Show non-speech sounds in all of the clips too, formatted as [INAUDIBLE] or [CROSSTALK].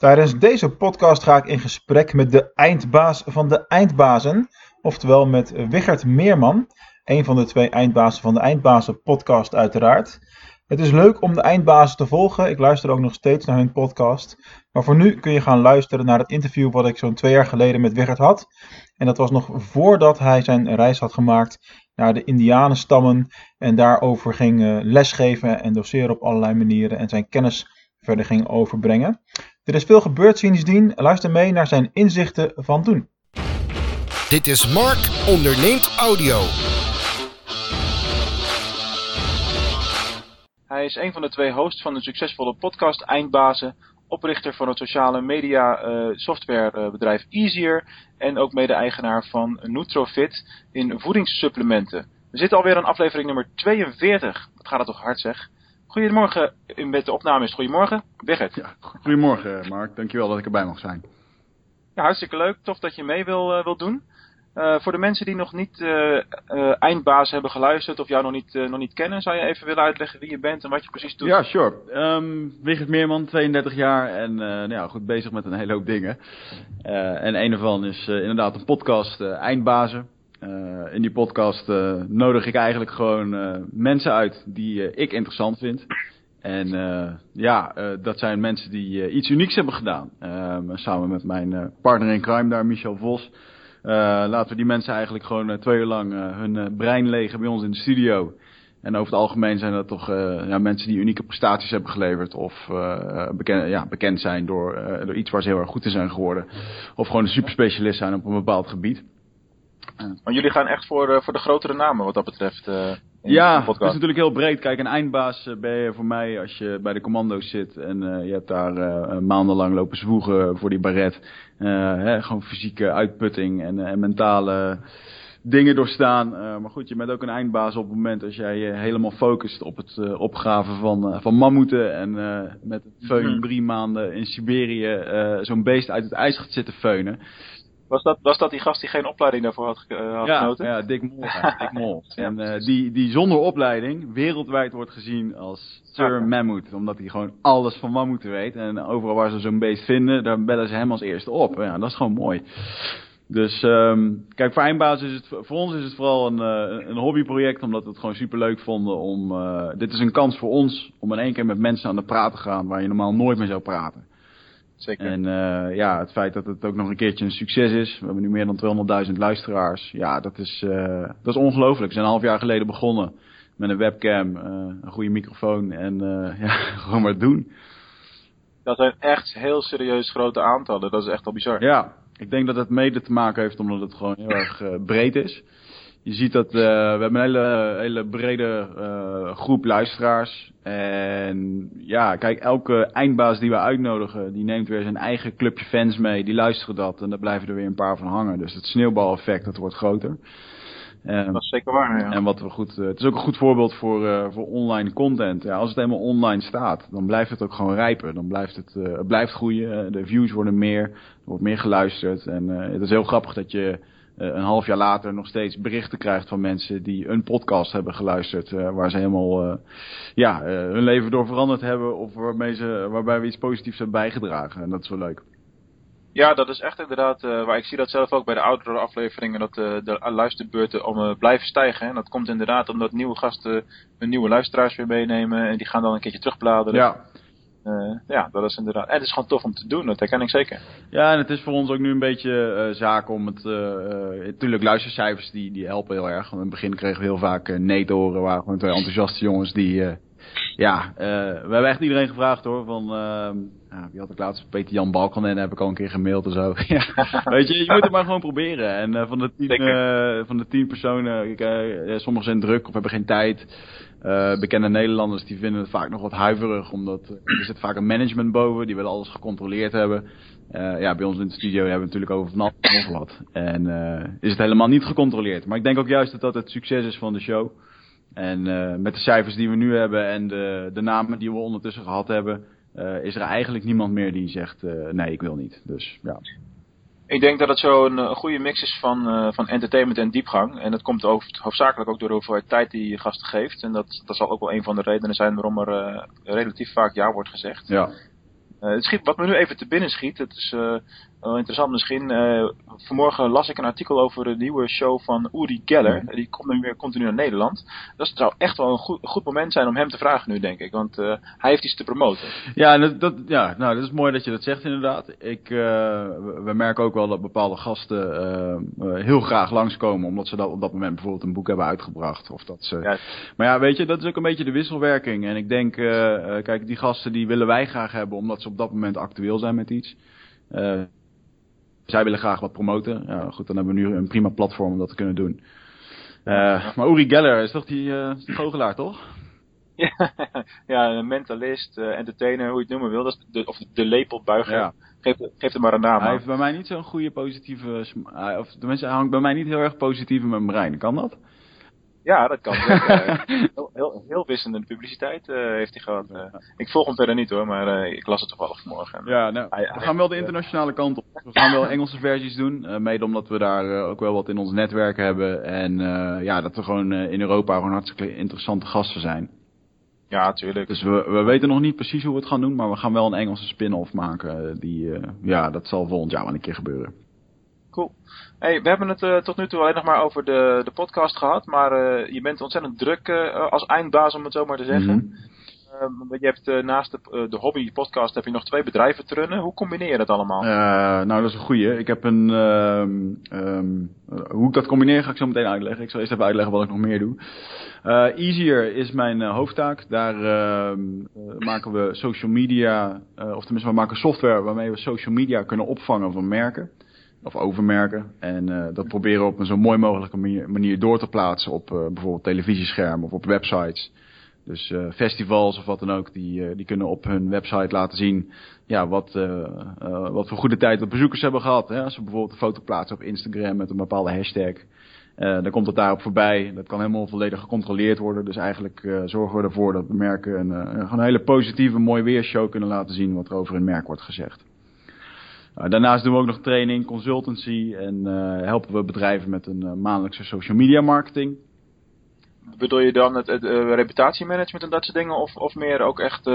Tijdens deze podcast ga ik in gesprek met de eindbaas van de eindbazen, oftewel met Wichert Meerman, een van de twee eindbazen van de Eindbazen podcast uiteraard. Het is leuk om de eindbazen te volgen, ik luister ook nog steeds naar hun podcast. Maar voor nu kun je gaan luisteren naar het interview wat ik zo'n twee jaar geleden met Wichert had. En dat was nog voordat hij zijn reis had gemaakt naar de Indianenstammen en daarover ging eh, lesgeven en doseren op allerlei manieren en zijn kennis verder ging overbrengen. Er is veel gebeurd sindsdien. Luister mee naar zijn inzichten van toen. Dit is Mark onderneemt audio. Hij is een van de twee hosts van de succesvolle podcast Eindbazen, oprichter van het sociale media uh, softwarebedrijf Easier en ook mede-eigenaar van Nutrofit in voedingssupplementen. We zitten alweer aan aflevering nummer 42. Wat gaat het toch hard zeg. Goedemorgen, met de opname is goedemorgen, Birgit. Ja, goedemorgen Mark, dankjewel dat ik erbij mag zijn. Ja, hartstikke leuk, tof dat je mee wil, uh, wil doen. Uh, voor de mensen die nog niet uh, eindbaas hebben geluisterd of jou nog niet, nog niet kennen, zou je even willen uitleggen wie je bent en wat je precies doet? Ja, sure. Um, Wigert Meerman, 32 jaar en nou ja, goed bezig met een hele hoop dingen. en een ervan is inderdaad een podcast Eindbazen. Uh, in die podcast uh, nodig ik eigenlijk gewoon uh, mensen uit die ik interessant vind. En ja, dat zijn mensen die iets unieks hebben gedaan. Ehm, samen met mijn partner in crime daar, Michel Vos. laten we die mensen eigenlijk gewoon twee uur lang hun brein legen bij ons in de studio. En over het algemeen zijn dat toch ja, mensen die unieke prestaties hebben geleverd. Of bekend, ja, bekend zijn door, door iets waar ze heel erg goed in zijn geworden. Of gewoon een superspecialist zijn op een bepaald gebied. Maar jullie gaan echt voor, uh, voor de grotere namen wat dat betreft. Uh, ja, het is natuurlijk heel breed. Kijk, een eindbaas uh, ben je voor mij als je bij de commando's zit en je hebt daar maandenlang lopen zwoegen voor die baret. Hè, gewoon fysieke uitputting en, en mentale dingen doorstaan. maar goed, je bent ook een eindbaas op het moment als jij je helemaal focust op het opgraven van, van mammoeten. En met feun drie maanden in Siberië zo'n beest uit het ijs gaat zitten feunen. Was dat, was dat die gast die geen opleiding daarvoor had, uh, had ja, genoten? Ja, Dick Mol. [LAUGHS] Dick Mol. en uh, die, die zonder opleiding wereldwijd wordt gezien als Sir ja. Mammoet. Omdat hij gewoon alles van mammoeten weet. En overal waar ze zo'n beest vinden, daar bellen ze hem als eerste op. Ja, dat is gewoon mooi. Dus um, kijk, voor Eindbaas is het, voor ons is het vooral een, uh, een hobbyproject, omdat we het gewoon super leuk vonden om, uh, dit is een kans voor ons om in één keer met mensen aan de praat te gaan waar je normaal nooit mee zou praten. Zeker. En uh, ja, het feit dat het ook nog een keertje een succes is. We hebben nu meer dan 200.000 luisteraars. Ja, dat is, uh, dat is ongelooflijk. We zijn een half jaar geleden begonnen met een webcam, uh, een goede microfoon en [LAUGHS] ja, gewoon maar doen. Dat zijn echt heel serieus grote aantallen. Dat is echt al bizar. Ja, ik denk dat het mede te maken heeft omdat het gewoon heel erg breed is je ziet dat uh, we hebben een hele, hele brede uh, groep luisteraars. En ja, kijk, elke eindbaas die we uitnodigen, die neemt weer zijn eigen clubje fans mee. Die luisteren dat en daar blijven er weer een paar van hangen. Dus het sneeuwbaleffect, dat wordt groter. Um, dat is zeker waar, ja. En wat we goed, uh, het is ook een goed voorbeeld voor, uh, voor online content. Ja, als het helemaal online staat, dan blijft het ook gewoon rijpen. Dan blijft het, uh, het blijft groeien. de views worden meer, er wordt meer geluisterd. En het is heel grappig dat je een half jaar later nog steeds berichten krijgt van mensen die een podcast hebben geluisterd. Uh, waar ze helemaal uh, ja, hun leven door veranderd hebben. Of waarmee ze, waarbij we iets positiefs hebben bijgedragen. En dat is wel leuk. Ja, dat is echt inderdaad, waar ik zie dat zelf ook bij de oudere afleveringen, dat de luisterbeurten om, blijven stijgen. En dat komt inderdaad omdat nieuwe gasten hun nieuwe luisteraars weer meenemen en die gaan dan een keertje terugbladeren. Ja, uh, ja, dat is inderdaad. En het is gewoon tof om te doen, dat herken ik zeker. Ja, en het is voor ons ook nu een beetje uh, zaak om het. Uh, natuurlijk, luistercijfers die, die helpen heel erg. Want in het begin kregen we heel vaak nee te horen. waren gewoon twee enthousiaste jongens die. Ja, we hebben echt iedereen gevraagd hoor. Van. Ja, wie had ik laatst? Peter Jan Balkan heb ik al een keer gemaild en zo. [LAUGHS] ja, weet je, je moet het maar gewoon proberen. En van, de tien, van de tien personen, ik, sommigen zijn druk of hebben geen tijd. Uh, bekende Nederlanders die vinden het vaak nog wat huiverig, omdat er zit vaak een management boven, die willen alles gecontroleerd hebben. Uh, ja, bij ons in de studio hebben we natuurlijk over van alles nog wat. En uh, is het helemaal niet gecontroleerd. Maar ik denk ook juist dat dat het succes is van de show. En met de cijfers die we nu hebben en de, de namen die we ondertussen gehad hebben, is er eigenlijk niemand meer die zegt nee, ik wil niet. Dus ja. Ik denk dat het zo een, goede mix is van, van entertainment en diepgang. En dat komt hoofdzakelijk ook door de hoeveelheid tijd die je gasten geeft. En dat, dat zal ook wel een van de redenen zijn waarom er relatief vaak ja wordt gezegd. Ja. het schiet, wat me nu even te binnen schiet, het is wel interessant misschien. vanmorgen las ik een artikel over de nieuwe show van Uri Geller. Die komt nu weer continu naar Nederland. Dat zou echt wel een goed, goed moment zijn om hem te vragen nu, denk ik. Want hij heeft iets te promoten. Ja, dat, dat, ja nou, dat is mooi dat je dat zegt inderdaad. Ik, we merken ook wel dat bepaalde gasten heel graag langskomen. Omdat ze dat op dat moment bijvoorbeeld een boek hebben uitgebracht. Of dat ze... Maar ja, weet je, dat is ook een beetje de wisselwerking. En ik denk, kijk, die gasten die willen wij graag hebben omdat ze op dat moment actueel zijn met iets. Zij willen graag wat promoten. Ja, goed, dan hebben we nu een prima platform om dat te kunnen doen. Uh, maar Uri Geller is toch die, uh, goochelaar, toch? [LAUGHS] Ja, ja een mentalist, entertainer, hoe je het noemen wil. Dat is de, of de lepelbuiger. Ja. Geef, geef er maar een naam Hij heeft bij mij niet zo'n goede positieve... Of tenminste, hij hangt bij mij niet heel erg positief in mijn brein. Kan dat? Ja, dat kan. [LAUGHS] heel, heel, heel wisselende publiciteit uh, heeft hij gehad. Uh, ik volg hem verder niet hoor, maar uh, ik las het toevallig vanmorgen. Ja, nou, we gaan wel de internationale kant op. We gaan wel Engelse versies doen. mede omdat we daar ook wel wat in ons netwerk hebben. En ja, dat we gewoon in Europa gewoon hartstikke interessante gasten zijn. Ja, tuurlijk. Dus we, we weten nog niet precies hoe we het gaan doen, maar we gaan wel een Engelse spin-off maken. Die, ja, dat zal volgend jaar wel een keer gebeuren. Cool. Hey, we hebben het uh, tot nu toe alleen nog maar over de, de podcast gehad, maar uh, je bent ontzettend druk uh, als eindbaas, om het zo maar te zeggen. Mm -hmm. je hebt naast de, de hobby podcast heb je nog twee bedrijven te runnen. Hoe combineer je dat allemaal? nou, dat is een goeie. Ik heb een. Um, hoe ik dat combineer ga ik zo meteen uitleggen. Ik zal eerst even uitleggen wat ik nog meer doe. Easier is mijn hoofdtaak. Daar ehm, maken we social media, of tenminste, we maken software waarmee we social media kunnen opvangen van merken of overmerken. En uh, dat proberen we op een zo mooi mogelijke manier, door te plaatsen op uh, bijvoorbeeld televisieschermen of op websites. Dus uh, festivals of wat dan ook, die, die kunnen op hun website laten zien ja, wat, wat voor goede tijd de bezoekers hebben gehad. Hè? Als ze bijvoorbeeld een foto plaatsen op Instagram met een bepaalde hashtag. dan komt het daarop voorbij. Dat kan helemaal volledig gecontroleerd worden. Dus eigenlijk zorgen we ervoor dat merken een, een hele positieve, mooi weershow kunnen laten zien wat er over een merk wordt gezegd. Uh, daarnaast doen we ook nog training, consultancy en uh, helpen we bedrijven met een uh, maandelijkse social media marketing. Bedoel je dan het, het reputatiemanagement en dat soort dingen of, of meer ook echt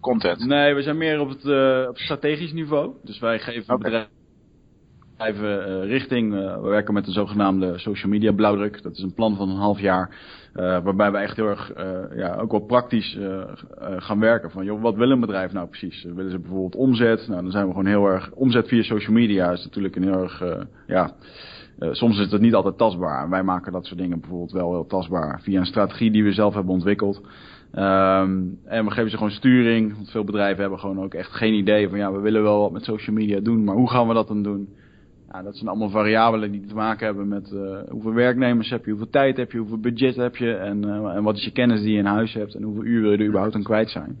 content? Nee, we zijn meer op het, op strategisch niveau. Dus wij geven okay. bedrijven bedrijven uh, richting. Uh, we werken met een zogenaamde social media blauwdruk. Dat is een plan van een half jaar. Uh, waarbij we echt heel erg ja, ook wel praktisch gaan werken. Van joh, wat wil een bedrijf nou precies? willen ze bijvoorbeeld omzet? Nou, dan zijn we gewoon heel erg. Omzet via social media is natuurlijk een heel erg. ja, soms is het niet altijd tastbaar. Wij maken dat soort dingen bijvoorbeeld wel heel tastbaar. Via een strategie die we zelf hebben ontwikkeld. Um, en we geven ze gewoon sturing. Want veel bedrijven hebben gewoon ook echt geen idee van ja, we willen wel wat met social media doen. Maar hoe gaan we dat dan doen? Ja, dat zijn allemaal variabelen die te maken hebben met uh, hoeveel werknemers heb je, hoeveel tijd heb je, hoeveel budget heb je en, uh, en wat is je kennis die je in huis hebt en hoeveel uur wil je er überhaupt aan kwijt zijn.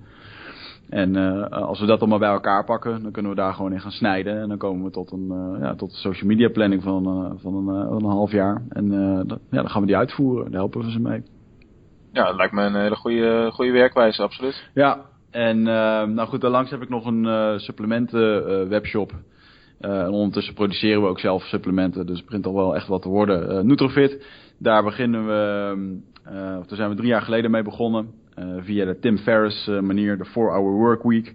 En uh, als we dat allemaal bij elkaar pakken, dan kunnen we daar gewoon in gaan snijden. En dan komen we tot een, ja, tot een social media planning van, van, een, een half jaar. En dat, ja, dan gaan we die uitvoeren. Daar helpen we ze mee. Ja, dat lijkt me een hele goede, goede werkwijze, absoluut. Ja, en nou goed, daarlangs heb ik nog een supplementen webshop. Uh, en ondertussen produceren we ook zelf supplementen, dus het begint al wel echt wat te worden. Uh, Nutrofit, daar beginnen we, uh, of daar zijn we drie jaar geleden mee begonnen. via de Tim Ferriss manier, de 4-hour work week.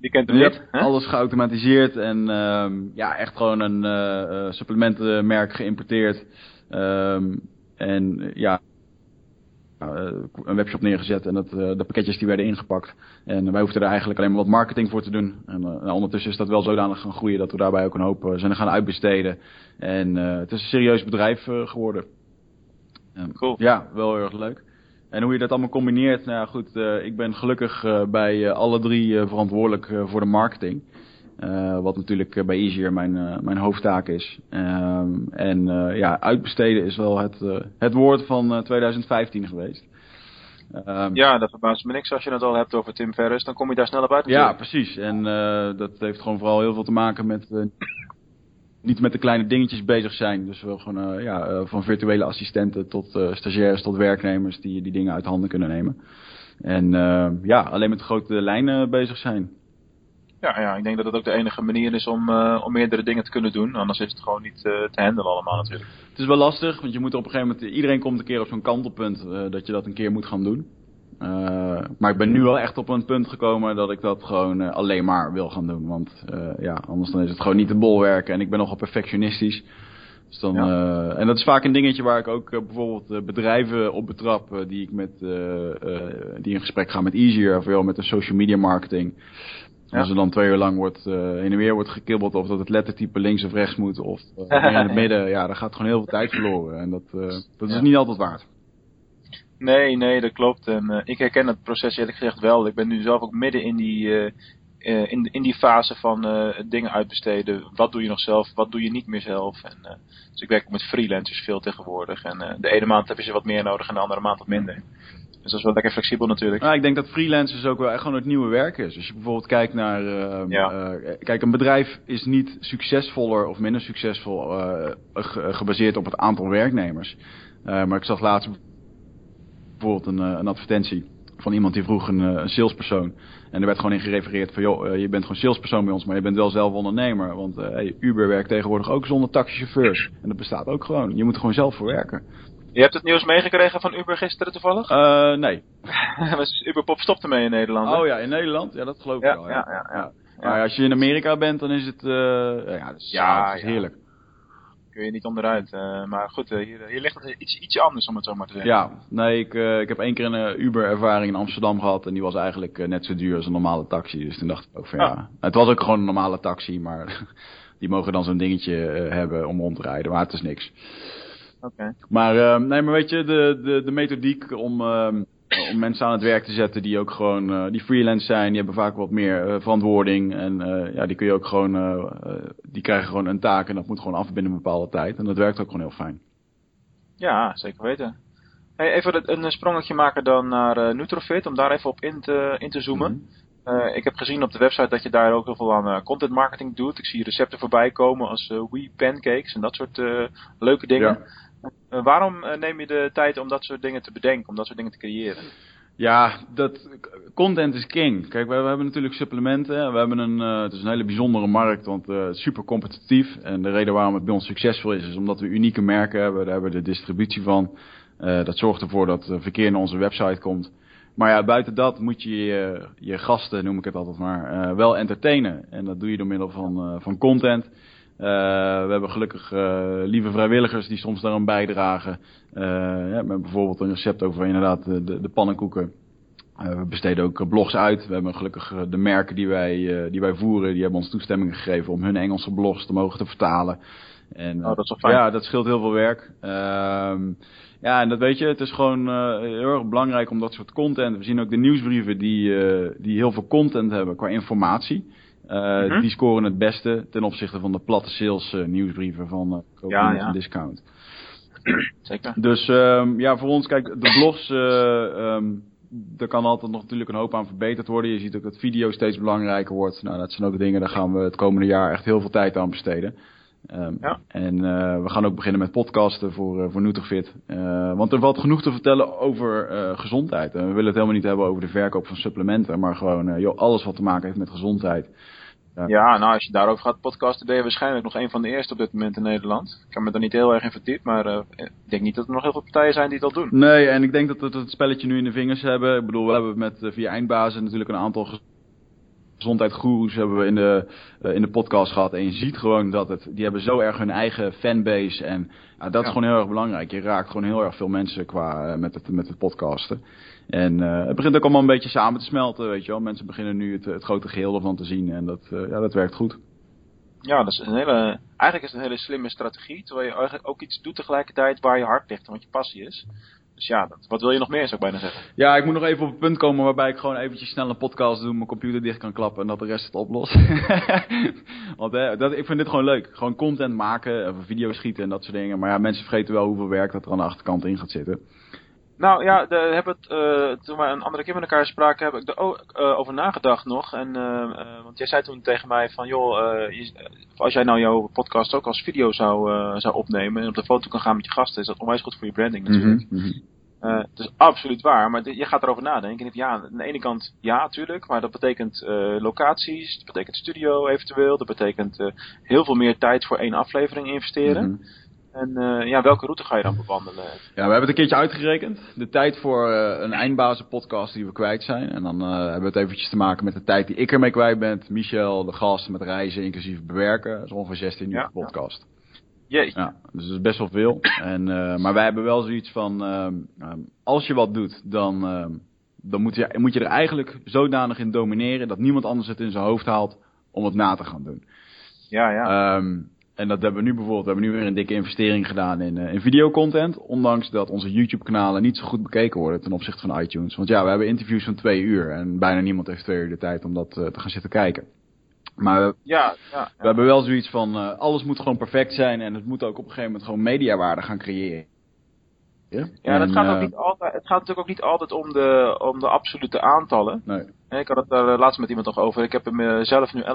Die kent hem niet. Alles geautomatiseerd en ehm, ja, echt gewoon een supplementenmerk geïmporteerd. Um, en ja, uh, een webshop neergezet en dat, uh, de pakketjes die werden ingepakt. En wij hoefden er eigenlijk alleen maar wat marketing voor te doen. En uh, nou, ondertussen is dat wel zodanig gaan groeien dat we daarbij ook een hoop zijn gaan uitbesteden. En het is een serieus bedrijf geworden. cool. Ja, wel heel erg leuk. En hoe je dat allemaal combineert, nou ja, goed, ik ben gelukkig bij alle drie verantwoordelijk voor de marketing. Uh, wat natuurlijk uh, bij Easier mijn, uh, mijn hoofdtaak is. Ehm, en ja, uitbesteden is wel het, het woord van 2015 geweest. Um, ja, dat verbaast me niks als je het al hebt over Tim Ferriss. Dan kom je daar snel op uit. Ja, precies. En dat heeft gewoon vooral heel veel te maken met niet met de kleine dingetjes bezig zijn. Dus wel gewoon ja, van virtuele assistenten tot stagiaires tot werknemers die die dingen uit handen kunnen nemen. En ja, alleen met de grote lijnen bezig zijn. Ja, ja, ik denk dat het ook de enige manier is om, uh, om meerdere dingen te kunnen doen. Anders is het gewoon niet uh, te handelen allemaal natuurlijk. Het is wel lastig, want je moet op een gegeven moment... Iedereen komt een keer op zo'n kantelpunt uh, dat je dat een keer moet gaan doen. Uh, maar ik ben nu wel echt op een punt gekomen dat ik dat gewoon alleen maar wil gaan doen. Want uh, ja, anders dan is het gewoon niet te bolwerken. En ik ben nogal perfectionistisch. Dus dan, ja. en dat is vaak een dingetje waar ik ook bijvoorbeeld bedrijven op betrap die ik met die in gesprek gaan met Easier of wel met een social media marketing. Ja. Als er dan twee uur lang wordt, heen en weer wordt gekibbeld of dat het lettertype links of rechts moet of [LAUGHS] in het midden, ja, dan gaat gewoon heel veel tijd verloren. En dat, dat is ja. niet altijd waard. Nee, nee, dat klopt. En uh, ik herken het proces eerlijk gezegd wel. Ik ben nu zelf ook midden in die, uh, uh, in, in die fase van dingen uitbesteden. Wat doe je nog zelf, wat doe je niet meer zelf. En, dus ik werk met freelancers veel tegenwoordig. En de ene maand heb je ze wat meer nodig en de andere maand wat minder. Dus dat is wel lekker flexibel natuurlijk. Nou, ik denk dat freelancers ook wel echt gewoon het nieuwe werk is. Als je bijvoorbeeld kijkt naar... ja. kijk, een bedrijf is niet succesvoller of minder succesvol gebaseerd op het aantal werknemers. maar ik zag laatst bijvoorbeeld een, eh, een advertentie van iemand die vroeg een, eh, een, salespersoon. En er werd gewoon in gerefereerd van, joh, eh, je bent gewoon salespersoon bij ons, maar je bent wel zelf ondernemer. Want hey, Uber werkt tegenwoordig ook zonder taxichauffeurs. En dat bestaat ook gewoon. Je moet er gewoon zelf voor werken. Je hebt het nieuws meegekregen van Uber gisteren toevallig? Uh, nee. [LAUGHS] Uberpop stopte mee in Nederland. Oh ja, in Nederland? Ja, dat geloof ik wel. Ja. Ja, ja, ja. Maar als je in Amerika bent, dan is het, uh, ja, dat is, ja, is heerlijk kun je niet onderuit. Uh, maar goed, hier, hier, ligt het iets, iets anders om het zo maar te zeggen. Ja, nee, ik, ik heb één keer een Uber-ervaring in Amsterdam gehad. En die was eigenlijk net zo duur als een normale taxi. Dus toen dacht ik ook van ja. Ah. Het was ook gewoon een normale taxi, maar [LAUGHS] die mogen dan zo'n dingetje hebben om rond te rijden. Maar het is niks. Oké. Maar, nee, maar weet je, de, de, de methodiek om ehm, om mensen aan het werk te zetten die ook gewoon uh, die freelance zijn. Die hebben vaak wat meer uh, verantwoording. En uh, ja, die kun je ook gewoon, die krijgen gewoon een taak en dat moet gewoon af binnen een bepaalde tijd. En dat werkt ook gewoon heel fijn. Ja, zeker weten. Hey, even een sprongetje maken dan naar Nutrofit, om daar even op in te, in te zoomen. Mm ik heb gezien op de website dat je daar ook heel veel aan content marketing doet. Ik zie recepten voorbij komen als Wee Pancakes en dat soort leuke dingen. Ja. Uh, waarom uh, neem je de tijd om dat soort dingen te bedenken, om dat soort dingen te creëren? Ja, dat, content is king. Kijk, we, hebben natuurlijk supplementen. We hebben een, uh, het is een hele bijzondere markt, want uh, super competitief. En de reden waarom het bij ons succesvol is, is omdat we unieke merken hebben. Daar hebben we de distributie van. Dat zorgt ervoor dat verkeer naar onze website komt. Maar ja, buiten dat moet je je, je gasten, noem ik het altijd maar, wel entertainen. En dat doe je door middel van, van content. Uh, we hebben gelukkig uh, lieve vrijwilligers die soms daaraan bijdragen. Uh, ja, met bijvoorbeeld een recept over inderdaad de, de, pannenkoeken. we besteden ook blogs uit. We hebben gelukkig de merken die wij, die wij voeren, die hebben ons toestemming gegeven om hun Engelse blogs te mogen te vertalen. En, oh, dat is fijn. Ja, dat scheelt heel veel werk. Ehm, ja, en dat weet je, het is gewoon heel erg belangrijk om dat soort content. We zien ook de nieuwsbrieven die, die heel veel content hebben qua informatie. Uh, Die scoren het beste ten opzichte van de platte sales uh, nieuwsbrieven van uh, ja, ja. Discount. [CLEARS THROAT] Zeker. Dus um, ja, voor ons, kijk, de blogs, um, er kan altijd nog natuurlijk een hoop aan verbeterd worden. Je ziet ook dat video steeds belangrijker wordt. Nou, dat zijn ook dingen, daar gaan we het komende jaar echt heel veel tijd aan besteden. Um, ja. En we gaan ook beginnen met podcasten voor, voor Nutrifit. want er valt genoeg te vertellen over gezondheid. En we willen het helemaal niet hebben over de verkoop van supplementen, maar gewoon joh, alles wat te maken heeft met gezondheid. Ja. nou als je daarover gaat podcasten, ben je waarschijnlijk nog een van de eerste op dit moment in Nederland. Ik kan me er niet heel erg in verdiept, maar uh, ik denk niet dat er nog heel veel partijen zijn die dat doen. Nee, en ik denk dat we het spelletje nu in de vingers hebben. Ik bedoel, we hebben met uh, via eindbazen natuurlijk een aantal gezondheidsgoeroes hebben we in de, uh, in de podcast gehad. En je ziet gewoon dat het, die hebben zo erg hun eigen fanbase. En dat is gewoon heel erg belangrijk. Je raakt gewoon heel erg veel mensen qua, met, het, met het podcasten. En uh, het begint ook allemaal een beetje samen te smelten, weet je wel. Mensen beginnen nu het, het grote geheel ervan te zien en dat, ja, dat werkt goed. Ja, dat is een hele, eigenlijk is het een hele slimme strategie. Terwijl je eigenlijk ook iets doet tegelijkertijd waar je hart ligt en wat je passie is. Dus ja, wat wil je nog meer, zou ik bijna zeggen. Ja, ik moet nog even op het punt komen waarbij ik gewoon eventjes snel een podcast doe, mijn computer dicht kan klappen en dat de rest het oplost. [LAUGHS] Want hè, dat, ik vind dit gewoon leuk. Gewoon content maken, of video's schieten en dat soort dingen. Maar ja, mensen vergeten wel hoeveel werk dat er aan de achterkant in gaat zitten. Nou ja, het, uh, toen we een andere keer met elkaar spraken, heb ik er ook uh, over nagedacht nog. En, uh, want jij zei toen tegen mij van, joh, je, als jij nou jouw podcast ook als video zou, zou opnemen en op de foto kan gaan met je gasten, is dat onwijs goed voor je branding natuurlijk. Mm -hmm. het is absoluut waar, maar je gaat erover nadenken. En ja, aan de ene kant ja, natuurlijk, maar dat betekent locaties, dat betekent studio eventueel, dat betekent heel veel meer tijd voor één aflevering investeren. Mm -hmm. En ja, welke route ga je dan bewandelen? Ja, we hebben het een keertje uitgerekend. De tijd voor een eindbazen podcast die we kwijt zijn. En dan hebben we het eventjes te maken met de tijd die ik ermee kwijt ben. Michel, de gast met reizen, inclusief bewerken. Dat is ongeveer 16 uur podcast. Jeetje. Ja, dus dat is best wel veel. En, maar wij hebben wel zoiets van, ehm, ehm, als je wat doet, dan, ehm, dan moet, je, moet je er eigenlijk zodanig in domineren dat niemand anders het in zijn hoofd haalt om het na te gaan doen. Ja, ja. Um, en dat hebben we nu bijvoorbeeld, we hebben nu weer een dikke investering gedaan in, uh, in videocontent. Ondanks dat onze YouTube kanalen niet zo goed bekeken worden ten opzichte van iTunes. Want ja, we hebben interviews van twee uur en bijna niemand heeft twee uur de tijd om dat uh, te gaan zitten kijken. Maar we, ja, ja, ja. we hebben wel zoiets van, uh, alles moet gewoon perfect zijn en het moet ook op een gegeven moment gewoon mediawaarde gaan creëren. Ja, ja dat gaat ook niet altijd, het gaat natuurlijk ook niet altijd om de, om de absolute aantallen. Nee. Ik had het daar uh, laatst met iemand nog over. Ik heb hem zelf nu 11.000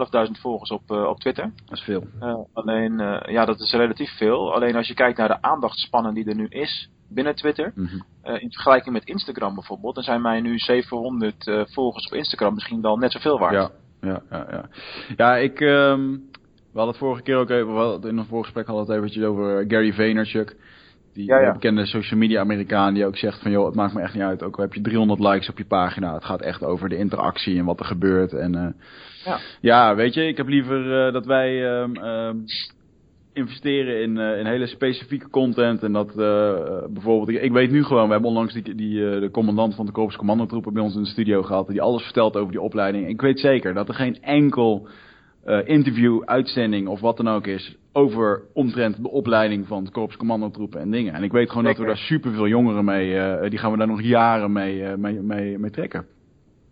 volgers op, uh, op Twitter. Dat is veel. Uh, alleen, ja, dat is relatief veel. Alleen als je kijkt naar de aandachtspannen die er nu is binnen Twitter. Mm -hmm. in vergelijking met Instagram bijvoorbeeld. Dan zijn mij nu 700 volgers op Instagram misschien wel net zoveel waard. Ja, ja, ja. Ja, ja ik... Um, we hadden het vorige keer ook even, we hadden, in een voorgesprek hadden we het eventjes over Gary Vaynerchuk. Die ja, ja. bekende social media Amerikaan die ook zegt van joh, het maakt me echt niet uit. Ook al heb je 300 likes op je pagina. Het gaat echt over de interactie en wat er gebeurt. En uh, ja. ja, weet je, ik heb liever uh, dat wij um, um, investeren in, uh, in hele specifieke content. En dat bijvoorbeeld, ik, ik, weet nu gewoon, we hebben onlangs die, die, de commandant van de Korps Commandotroepen bij ons in de studio gehad. Die alles vertelt over die opleiding. Ik weet zeker dat er geen enkel uh, interview, uitzending of wat dan ook is over omtrent de opleiding van het korps commandotroepen en dingen. En ik weet gewoon dat we daar superveel jongeren mee, uh, die gaan we daar nog jaren mee, uh, mee, mee, mee trekken.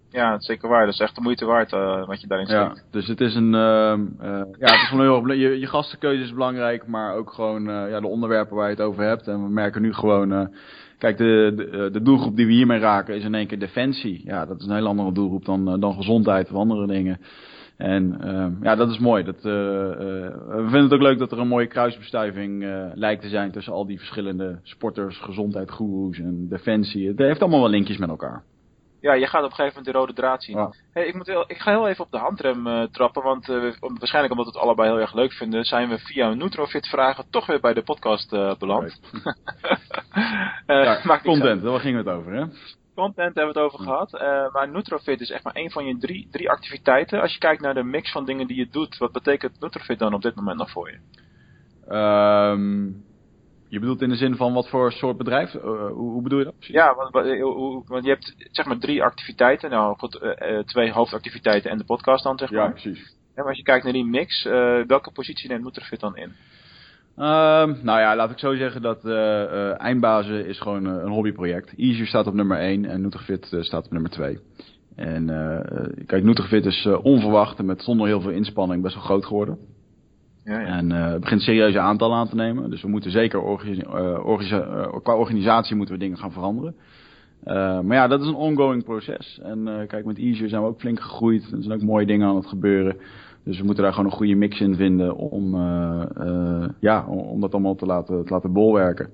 Ja, dat is zeker waar. Dat is echt de moeite waard wat je daarin ja, steekt. Dus het is een, uh, ja, het is gewoon heel je, je gastenkeuze is belangrijk, maar ook gewoon ja, de onderwerpen waar je het over hebt. En we merken nu gewoon, kijk, de, de, de doelgroep die we hiermee raken is in één keer defensie. Ja, dat is een heel andere doelgroep dan, dan gezondheid of andere dingen. En uh, ja, dat is mooi. Dat, uh, uh, we vinden het ook leuk dat er een mooie kruisbestuiving uh, lijkt te zijn tussen al die verschillende sporters, gezondheid, goeroes en defensie. Het heeft allemaal wel linkjes met elkaar. Ja, je gaat op een gegeven moment de rode draad zien. Ja. Hey, ik, moet heel, ik ga heel even op de handrem trappen, want waarschijnlijk omdat we het allebei heel erg leuk vinden, zijn we via Nutrofit vragen toch weer bij de podcast beland. [LAUGHS] ja, content, daar gingen we het over, hè? Content hebben we het over gehad. Uh, maar Nutrofit is echt maar één van je drie, drie activiteiten. Als je kijkt naar de mix van dingen die je doet, wat betekent Nutrofit dan op dit moment nog voor je? Um, je bedoelt in de zin van wat voor soort bedrijf? Uh, hoe, hoe, bedoel je dat precies? Ja, want, want, je hebt zeg maar drie activiteiten. Nou goed, uh, twee hoofdactiviteiten en de podcast dan zeg maar. Ja, precies. En als je kijkt naar die mix, welke positie neemt Nutrofit dan in? Um, nou ja, laat ik zo zeggen dat uh, uh, Eindbazen is gewoon uh, een hobbyproject. Easier staat op nummer 1 en Nutrifit staat op nummer 2. En kijk, Nutrifit is onverwacht en met zonder heel veel inspanning best wel groot geworden. Ja, ja. En het begint serieuze aantallen aan te nemen. Dus we moeten zeker organi organisa qua organisatie moeten we dingen gaan veranderen. maar ja, dat is een ongoing proces. En kijk, met Easier zijn we ook flink gegroeid. Er zijn ook mooie dingen aan het gebeuren. Dus we moeten daar gewoon een goede mix in vinden om, uh, uh, ja, om dat allemaal te laten, te laten bolwerken.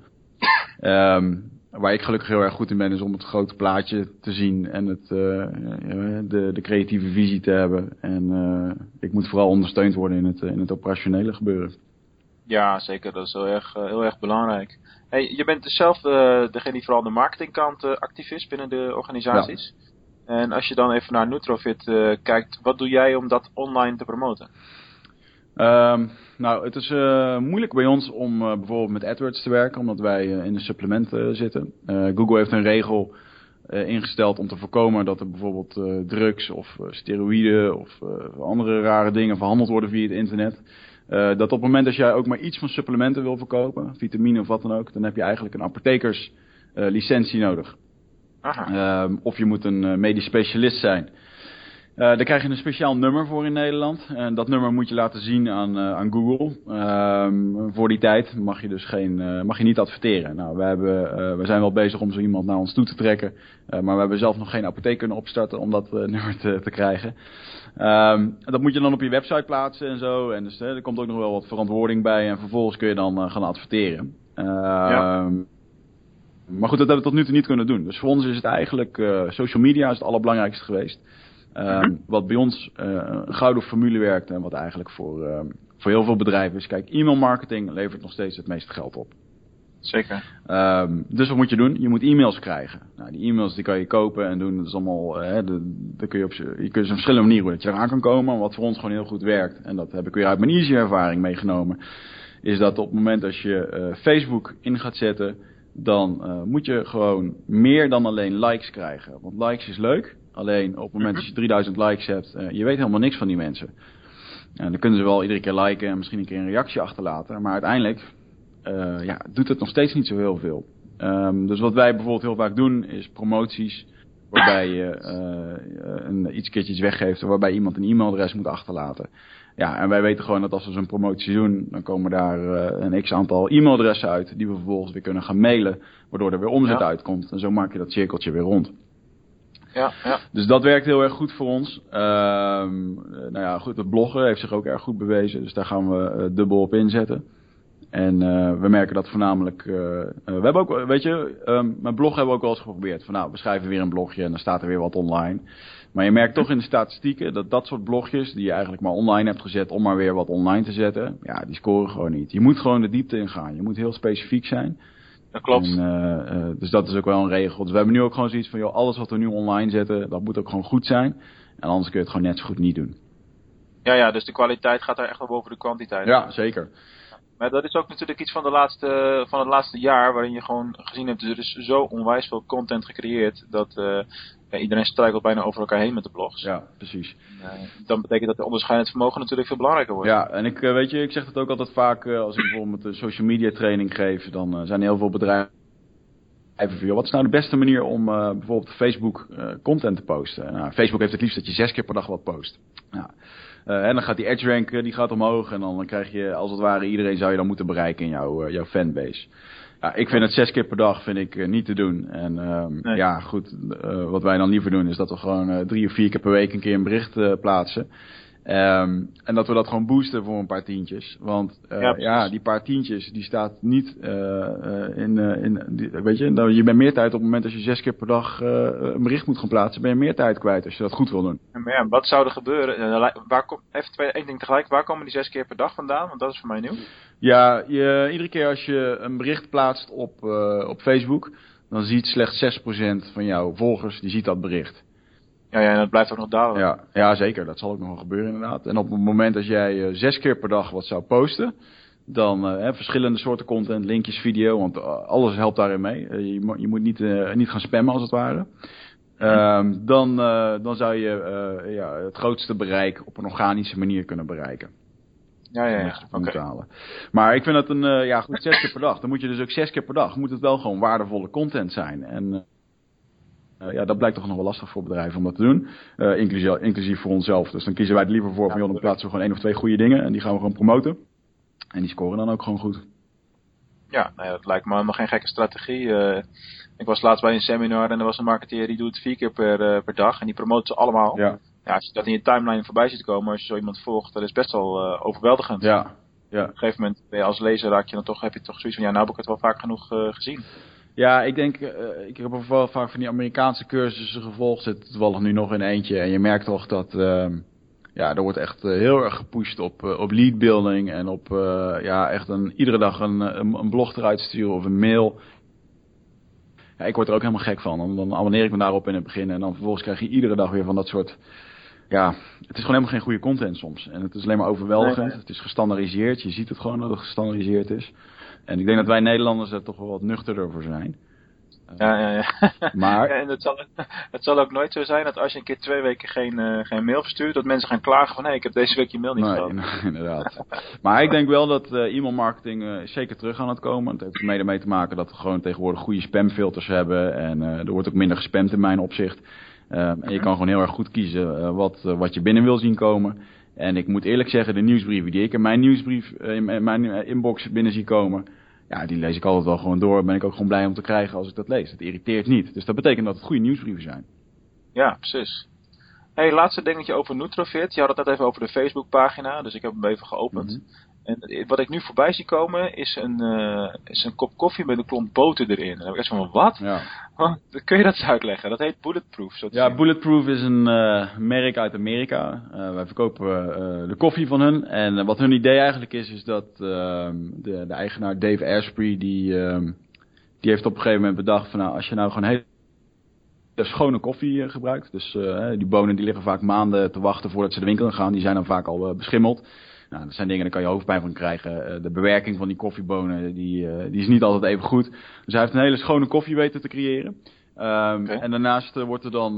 Um, waar ik gelukkig heel erg goed in ben is om het grote plaatje te zien en het, uh, de, de creatieve visie te hebben. En ik moet vooral ondersteund worden in het, in het operationele gebeuren. Ja, zeker. Dat is heel erg, heel erg belangrijk. Hey, je bent dus zelf degene die vooral aan de marketingkant actief is binnen de organisaties. Ja. En als je dan even naar Nutrofit uh, kijkt, wat doe jij om dat online te promoten? Um, nou, het is uh, moeilijk bij ons om uh, bijvoorbeeld met AdWords te werken, omdat wij in de supplementen zitten. Google heeft een regel ingesteld om te voorkomen dat er bijvoorbeeld drugs of steroïden of andere rare dingen verhandeld worden via het internet. dat op het moment dat jij ook maar iets van supplementen wil verkopen, vitamine of wat dan ook, dan heb je eigenlijk een apothekerslicentie nodig. Uh, of je moet een uh, medisch specialist zijn. Uh, daar krijg je een speciaal nummer voor in Nederland. En dat nummer moet je laten zien aan, uh, aan Google. Uh, voor die tijd mag je dus geen, mag je niet adverteren. Nou, we, hebben, we zijn wel bezig om zo iemand naar ons toe te trekken. maar we hebben zelf nog geen apotheek kunnen opstarten om dat [LAUGHS] nummer te, te krijgen. Um, dat moet je dan op je website plaatsen en zo. En dus er komt ook nog wel wat verantwoording bij. En vervolgens kun je dan gaan adverteren. Ja. Maar goed, dat hebben we tot nu toe niet kunnen doen. Dus voor ons is het eigenlijk, uh, social media is het allerbelangrijkste geweest. Ehm, wat bij ons uh, een gouden formule werkt en wat eigenlijk voor, uh, voor heel veel bedrijven is. Kijk, e-mail marketing levert nog steeds het meeste geld op. Zeker. Um, dus wat moet je doen? Je moet e-mails krijgen. Nou, die e-mails die kan je kopen en doen. Dat is allemaal, de, de kun je op je kunt op verschillende manieren dat je eraan kan komen. Wat voor ons gewoon heel goed werkt. En dat heb ik weer uit mijn easy ervaring meegenomen. Is dat op het moment als je Facebook in gaat zetten dan uh, moet je gewoon meer dan alleen likes krijgen. Want likes is leuk, alleen op het moment dat je 3000 likes hebt, uh, je weet helemaal niks van die mensen. En dan kunnen ze wel iedere keer liken en misschien een keer een reactie achterlaten, maar uiteindelijk uh, ja, doet het nog steeds niet zo heel veel. Um, dus wat wij bijvoorbeeld heel vaak doen is promoties, waarbij je een, iets keertjes weggeeft, waarbij iemand een e-mailadres moet achterlaten. Ja, en wij weten gewoon dat als we zo'n promotie doen, dan komen daar uh, een x-aantal e-mailadressen uit, die we vervolgens weer kunnen gaan mailen, waardoor er weer omzet ja. uitkomt. En zo maak je dat cirkeltje weer rond. Ja, ja. Dus dat werkt heel erg goed voor ons. Uh, nou ja, goed, het bloggen heeft zich ook erg goed bewezen, dus daar gaan we uh, dubbel op inzetten. En we merken dat voornamelijk. We hebben ook, weet je, um, mijn blog hebben we ook wel eens geprobeerd. Van nou, we schrijven weer een blogje en dan staat er weer wat online. Maar je merkt toch in de statistieken dat dat soort blogjes, die je eigenlijk maar online hebt gezet om maar weer wat online te zetten, ja, die scoren gewoon niet. Je moet gewoon de diepte ingaan. Je moet heel specifiek zijn. Dat klopt. En, uh, dus dat is ook wel een regel. Dus we hebben nu ook gewoon zoiets van, joh, alles wat we nu online zetten, dat moet ook gewoon goed zijn. En anders kun je het gewoon net zo goed niet doen. Ja, ja, dus de kwaliteit gaat daar echt wel boven de kwantiteit. Ja, zeker. Maar dat is ook natuurlijk iets van, de laatste, van het laatste jaar, waarin je gewoon gezien hebt, er is zo onwijs veel content gecreëerd, dat uh, ja, iedereen struikelt bijna over elkaar heen met de blogs. Ja, precies. Dan betekent dat de onderscheidend vermogen natuurlijk veel belangrijker wordt. Ja, en ik, uh, weet je, ik zeg het ook altijd vaak, als ik bijvoorbeeld een social media training geef, dan zijn er heel veel bedrijven Even wat is nou de beste manier om uh, bijvoorbeeld Facebook uh, content te posten? Nou, Facebook heeft het liefst dat je zes keer per dag wat post. Nou, uh, en dan gaat die edge rank die gaat omhoog en dan krijg je als het ware iedereen zou je dan moeten bereiken in jouw, jouw fanbase. Ja, ik vind het zes keer per dag vind ik niet te doen. En um, nee. ja, goed, wat wij dan liever doen is dat we gewoon drie of vier keer per week een keer een bericht plaatsen. Um, en dat we dat gewoon boosten voor een paar tientjes. Want uh, ja, ja, die paar tientjes, die staat niet uh, uh, in, in die, weet je, nou, je bent meer tijd op het moment als je zes keer per dag een bericht moet gaan plaatsen, ben je meer tijd kwijt als je dat goed wil doen. Maar ja, wat zou er gebeuren? Waar kom, even twee, één ding tegelijk, waar komen die zes keer per dag vandaan? Want dat is voor mij nieuw. Ja, je, iedere keer als je een bericht plaatst op, op Facebook, dan ziet slechts 6% van jouw volgers, die ziet dat bericht. Ja, ja, en dat blijft ook nog dalen. Ja, ja, zeker. Dat zal ook nog wel gebeuren inderdaad. En op het moment dat jij uh, zes keer per dag wat zou posten, dan uh, verschillende soorten content, linkjes, video, want alles helpt daarin mee. Uh, je, je, moet niet, niet gaan spammen als het ware. Um, dan, dan zou je ja, het grootste bereik op een organische manier kunnen bereiken. Ja, ja, ja. Okay. halen. Maar ik vind dat een, ja goed, zes keer per dag. Dan moet je dus ook zes keer per dag, moet het wel gewoon waardevolle content zijn. En uh, ja, dat blijkt toch nog wel lastig voor bedrijven om dat te doen. Uh, inclusief, inclusief voor onszelf. Dus dan kiezen wij het liever voor van, joh, dan plaatsen we gewoon één of twee goede dingen. En die gaan we gewoon promoten. En die scoren dan ook gewoon goed. Ja, nou ja dat lijkt me helemaal geen gekke strategie. Uh, ik was laatst bij een seminar en er was een marketeer die doet het vier keer per, per dag. En die promoot ze allemaal. Ja. ja. als je dat in je timeline voorbij ziet komen, als je zo iemand volgt, dat is best wel overweldigend. Ja. ja. Op een gegeven moment ben je als lezer raak je dan toch, heb je toch zoiets van, ja, nou heb ik het wel vaak genoeg gezien. Ja, ik denk, uh, ik heb wel vaak van die Amerikaanse cursussen gevolgd. Zit toevallig nu nog in eentje. En je merkt toch dat, uh, ja, er wordt echt uh, heel erg gepusht op, op lead building. En op, ja, echt een, iedere dag een, een, een, blog eruit sturen of een mail. Ja, ik word er ook helemaal gek van. Dan, dan abonneer ik me daarop in het begin. En dan vervolgens krijg je iedere dag weer van dat soort... Ja, het is gewoon helemaal geen goede content soms. En het is alleen maar overweldigend. Nee, nee. Het is gestandardiseerd. Je ziet het gewoon dat het gestandardiseerd is. En ik denk dat wij Nederlanders er toch wel wat nuchterder voor zijn. Ja, ja, ja. [LAUGHS] Maar... En het zal, [LAUGHS] het zal ook nooit zo zijn dat als je een keer twee weken geen, uh, geen mail verstuurt, dat mensen gaan klagen van hé, hey, ik heb deze week je mail niet gehad. [LAUGHS] Nee, inderdaad. maar ik denk wel dat uh, e-mail marketing uh, zeker terug aan het komen. Het heeft mede mee te maken dat we gewoon tegenwoordig goede spamfilters hebben. En er wordt ook minder gespamd in mijn opzicht. en je kan gewoon heel erg goed kiezen wat, wat je binnen wil zien komen. En ik moet eerlijk zeggen, de nieuwsbrieven die ik in mijn nieuwsbrief, in mijn inbox binnen zie komen, ja, die lees ik altijd wel gewoon door. Ben ik ook gewoon blij om te krijgen als ik dat lees. Het irriteert niet. Dus dat betekent dat het goede nieuwsbrieven zijn. Ja, precies. Hey, laatste dingetje over Nutrofit. Je had het net even over de Facebookpagina, dus ik heb hem even geopend. Mhm. En wat ik nu voorbij zie komen is een, uh, is een kop koffie met een klomp boter erin. En dan heb ik echt van, wat? Ja. Kun je dat eens uitleggen? Dat heet Bulletproof. Zo ja. Bulletproof is een uh, merk uit Amerika. Uh, wij verkopen de koffie van hun. En wat hun idee eigenlijk is, is dat ehm, de, de, eigenaar Dave Asprey, die, ehm, die heeft op een gegeven moment bedacht van, nou, als je nou gewoon hele schone koffie gebruikt. Dus die bonen die liggen vaak maanden te wachten voordat ze de winkel in gaan. Die zijn dan vaak al beschimmeld. Nou, dat zijn dingen, daar kan je hoofdpijn van krijgen. Uh, de bewerking van die koffiebonen, die, uh, die is niet altijd even goed. Dus hij heeft een hele schone koffie weten te creëren. Um, okay. En daarnaast uh, wordt er dan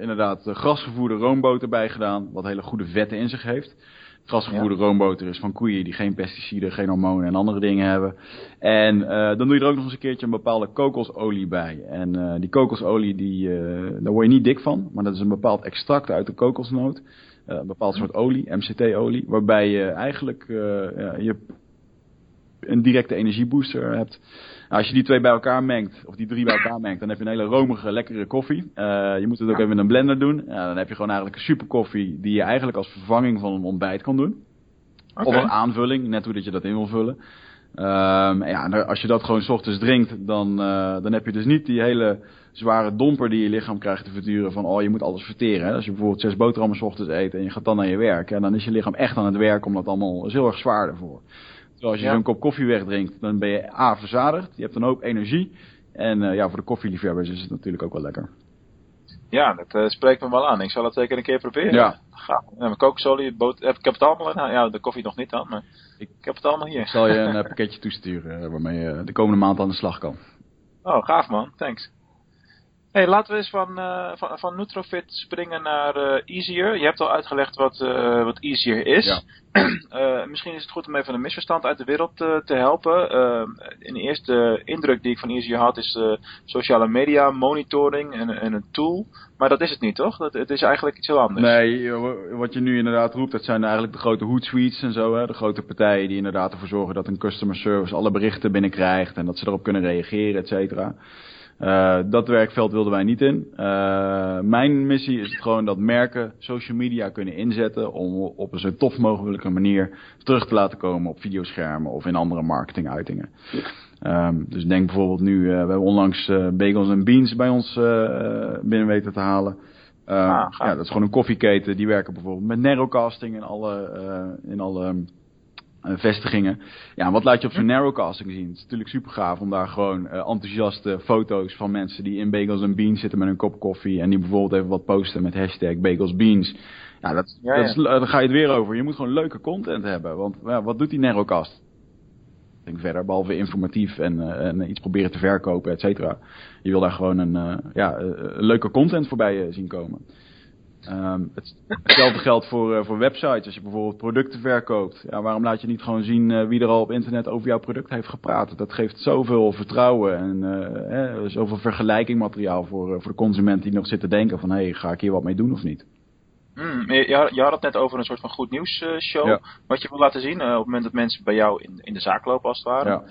inderdaad grasgevoerde roomboter bij gedaan, wat hele goede vetten in zich heeft. Grasgevoerde ja. roomboter is van koeien die geen pesticiden, geen hormonen en andere dingen hebben. En dan doe je er ook nog eens een keertje een bepaalde kokosolie bij. En die kokosolie, die, daar word je niet dik van, maar dat is een bepaald extract uit de kokosnoot. Uh, een bepaald soort olie, MCT-olie, waarbij je eigenlijk uh, ja, je een directe energiebooster hebt. Nou, als je die twee bij elkaar mengt, of die drie bij elkaar mengt, dan heb je een hele romige, lekkere koffie. Uh, je moet het ook even in een blender doen. Ja, dan heb je gewoon eigenlijk een super koffie die je eigenlijk als vervanging van een ontbijt kan doen. Okay. Of als aanvulling, net hoe dat je dat in wil vullen. Um, ja, als je dat gewoon s ochtends drinkt, dan, uh, dan heb je dus niet die hele zware domper die je lichaam krijgt te verduren van oh je moet alles verteren. Hè? Als je bijvoorbeeld zes boterhammen s ochtends eet en je gaat dan naar je werk, en dan is je lichaam echt aan het werk omdat allemaal is heel erg zwaar ervoor. Terwijl als je ja. zo'n kop koffie wegdrinkt, dan ben je A verzadigd, je hebt een hoop energie en uh, ja voor de koffieliefhebbers is het natuurlijk ook wel lekker. Ja, dat uh, spreekt me wel aan. Ik zal het zeker een keer proberen. Ja. Ga. Ja, mijn kokosolie, boter, ik heb het allemaal in. Ja, de koffie nog niet dan, maar ik, heb het allemaal hier. Ik zal je een uh, pakketje toesturen waarmee je de komende maand aan de slag kan. Oh, gaaf man. Thanks. Hey, laten we eens van, uh, van, van Nutrofit springen naar uh, Easier. Je hebt al uitgelegd wat, uh, wat Easier is. Ja. [CLEARS THROAT] misschien is het goed om even een misverstand uit de wereld te helpen. in de eerste indruk die ik van Easier had is sociale media monitoring en, en, een tool. Maar dat is het niet, toch? Dat, het is eigenlijk iets heel anders. Nee, wat je nu inderdaad roept, dat zijn eigenlijk de grote Hootsuites en zo. Hè? De grote partijen die inderdaad ervoor zorgen dat een customer service alle berichten binnenkrijgt en dat ze erop kunnen reageren, et cetera. Uh, dat werkveld wilden wij niet in. Uh, mijn missie is het gewoon dat merken social media kunnen inzetten om op een zo tof mogelijke manier terug te laten komen op videoschermen of in andere marketinguitingen. Um, dus denk bijvoorbeeld nu, uh, we hebben onlangs Bagels en Beans bij ons binnen weten te halen. Ah, ja, dat is gewoon een koffieketen. Die werken bijvoorbeeld met narrowcasting in alle, in alle vestigingen. Ja, wat laat je op zo'n narrowcasting zien? Het is natuurlijk super gaaf om daar gewoon uh, enthousiaste foto's van mensen die in Bagels en Beans zitten met een kop koffie. En die bijvoorbeeld even wat posten met hashtag Bagels Beans. Ja, dat, ja, ja. dat is, daar ga je het weer over. Je moet gewoon leuke content hebben. Want ja, wat doet die narrowcast? Denk verder, behalve informatief en, uh, en, iets proberen te verkopen, et cetera. Je wil daar gewoon een, uh, ja, leuke content voorbij zien komen. Um, hetzelfde geldt voor, uh, voor websites. Als je bijvoorbeeld producten verkoopt. Ja, waarom laat je niet gewoon zien uh, wie er al op internet over jouw product heeft gepraat? Dat geeft zoveel vertrouwen en uh, hè, zoveel vergelijkingmateriaal voor, voor de consument die nog zit te denken van... hé, hey, ga ik hier wat mee doen of niet? Mm, je, je, had het net over een soort van goed nieuws show. Ja. Wat je wil laten zien op het moment dat mensen bij jou in, in de zaak lopen als het ware. Ja.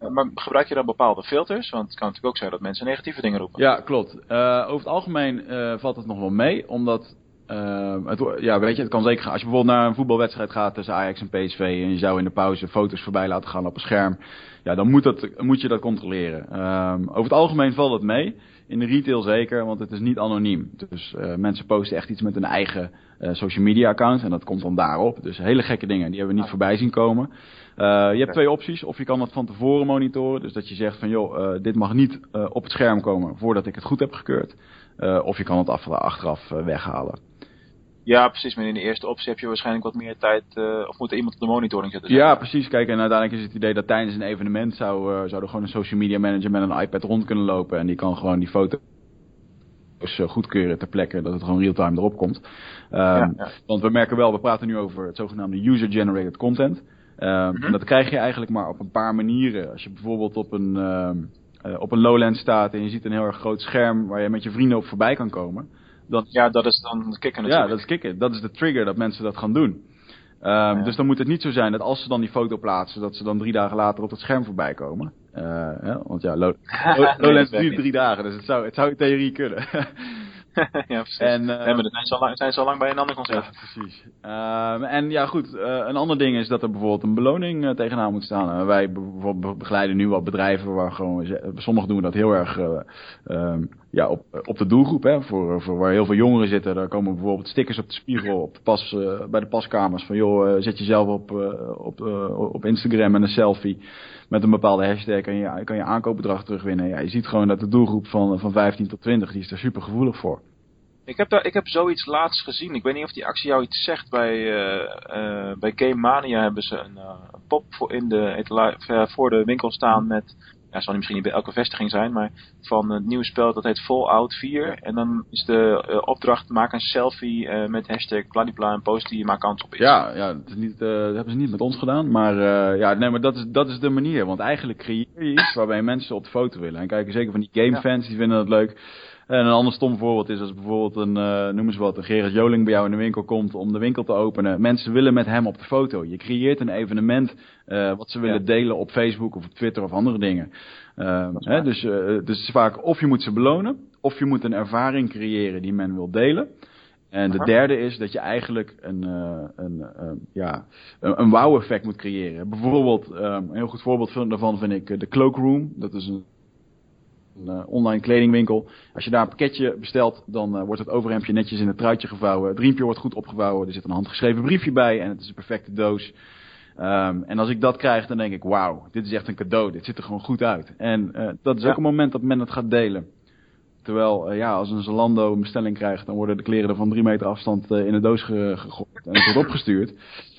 Maar gebruik je dan bepaalde filters? Want het kan natuurlijk ook zijn dat mensen negatieve dingen roepen. Ja, klopt. Uh, over het algemeen uh, valt het nog wel mee, omdat uh, het, ja, weet je, het kan zeker gaan. Als je bijvoorbeeld naar een voetbalwedstrijd gaat tussen Ajax en PSV en je zou in de pauze foto's voorbij laten gaan op een scherm, ja, dan moet, dat, moet je dat controleren. Um, over het algemeen valt het mee. In de retail zeker, want het is niet anoniem. Dus uh, mensen posten echt iets met een eigen uh, social media account en dat komt dan daarop. Dus hele gekke dingen, die hebben we niet voorbij zien komen. Uh, je hebt twee opties. Of je kan het van tevoren monitoren. Dus dat je zegt van joh, uh, dit mag niet uh, op het scherm komen voordat ik het goed heb gekeurd. of je kan het af, achteraf weghalen. Ja, precies. Maar in de eerste optie heb je waarschijnlijk wat meer tijd, uh, of moet er iemand op de monitoring zetten? Ja, precies. Kijk, en uiteindelijk is het idee dat tijdens een evenement zou, uh, zou er gewoon een social media manager met een iPad rond kunnen lopen. En die kan gewoon die foto's uh, goedkeuren ter plekke, dat het gewoon real-time erop komt. Um, ja, ja. Want we merken wel, we praten nu over het zogenaamde user-generated content. Um, Mhm. En dat krijg je eigenlijk maar op een paar manieren. Als je bijvoorbeeld op een, um, op een lowland staat en je ziet een heel erg groot scherm waar je met je vrienden op voorbij kan komen. Dan, Ja, dat is dan kicken ja, dat is kicken. Dat is de trigger dat mensen dat gaan doen. Um, Ja. Dus dan moet het niet zo zijn dat als ze dan die foto plaatsen, dat ze dan drie dagen later op het scherm voorbij komen. Uh, ja, want ja, [LAUGHS] Lowlands duurt drie dagen, dus het zou, het zou in theorie kunnen. [LAUGHS] [LAUGHS] ja, precies. En, uh, nee, maar dan zijn ze, al lang, zijn ze al lang bij een ander concert. Ja, precies. Uh, en ja, goed. Uh, een ander ding is dat er bijvoorbeeld een beloning uh, tegenaan moet staan. wij bijvoorbeeld begeleiden nu wat bedrijven waar gewoon... Sommigen doen dat heel erg ehm, ja, op, op de doelgroep. Hè, voor, voor waar heel veel jongeren zitten. Daar komen bijvoorbeeld stickers op de spiegel op pas, bij de paskamers. Van joh, zet jezelf op, op, op Instagram en een selfie met een bepaalde hashtag kan je, kan je aankoopbedrag terugwinnen. Ja, je ziet gewoon dat de doelgroep van, van 15 tot 20, die is daar super gevoelig voor. Ik heb, daar, ik heb zoiets laatst gezien. Ik weet niet of die actie jou iets zegt. Bij, bij Game Mania hebben ze een, pop voor, in de, voor de winkel staan met ja, zal misschien niet bij elke vestiging zijn, maar van het nieuwe spel dat heet Fallout 4. En dan is de uh, opdracht, maak een selfie uh, met hashtag bladibla en post die je maar kans op is. Ja, ja dat, is niet, uh, dat hebben ze niet met ons gedaan, maar, ja, nee, maar dat, is, dat is de manier. Want eigenlijk creëer je iets waarbij mensen op de foto willen. En kijken zeker van die gamefans, die vinden dat leuk. En een ander stom voorbeeld is als bijvoorbeeld een, uh, noem eens wat, een Gerard Joling bij jou in de winkel komt om de winkel te openen. Mensen willen met hem op de foto. Je creëert een evenement uh, wat ze willen delen op Facebook of op Twitter of andere dingen. Uh, hè, dus, dus vaak of je moet ze belonen, of je moet een ervaring creëren die men wil delen. En de derde is dat je eigenlijk een, een, ja, een, een wow-effect moet creëren. Bijvoorbeeld, een heel goed voorbeeld daarvan vind ik de Cloakroom. Dat is een een uh, online kledingwinkel. Als je daar een pakketje bestelt, dan uh, wordt het overhemdje netjes in het truitje gevouwen. Het riempje wordt goed opgevouwen. Er zit een handgeschreven briefje bij en het is een perfecte doos. Um, en als ik dat krijg, dan denk ik, wauw, dit is echt een cadeau. Dit ziet er gewoon goed uit. En uh, dat is ja. ook een moment dat men het gaat delen. Terwijl, ja, als een Zalando een bestelling krijgt, dan worden de kleren er van drie meter afstand in de doos gegooid en het wordt opgestuurd.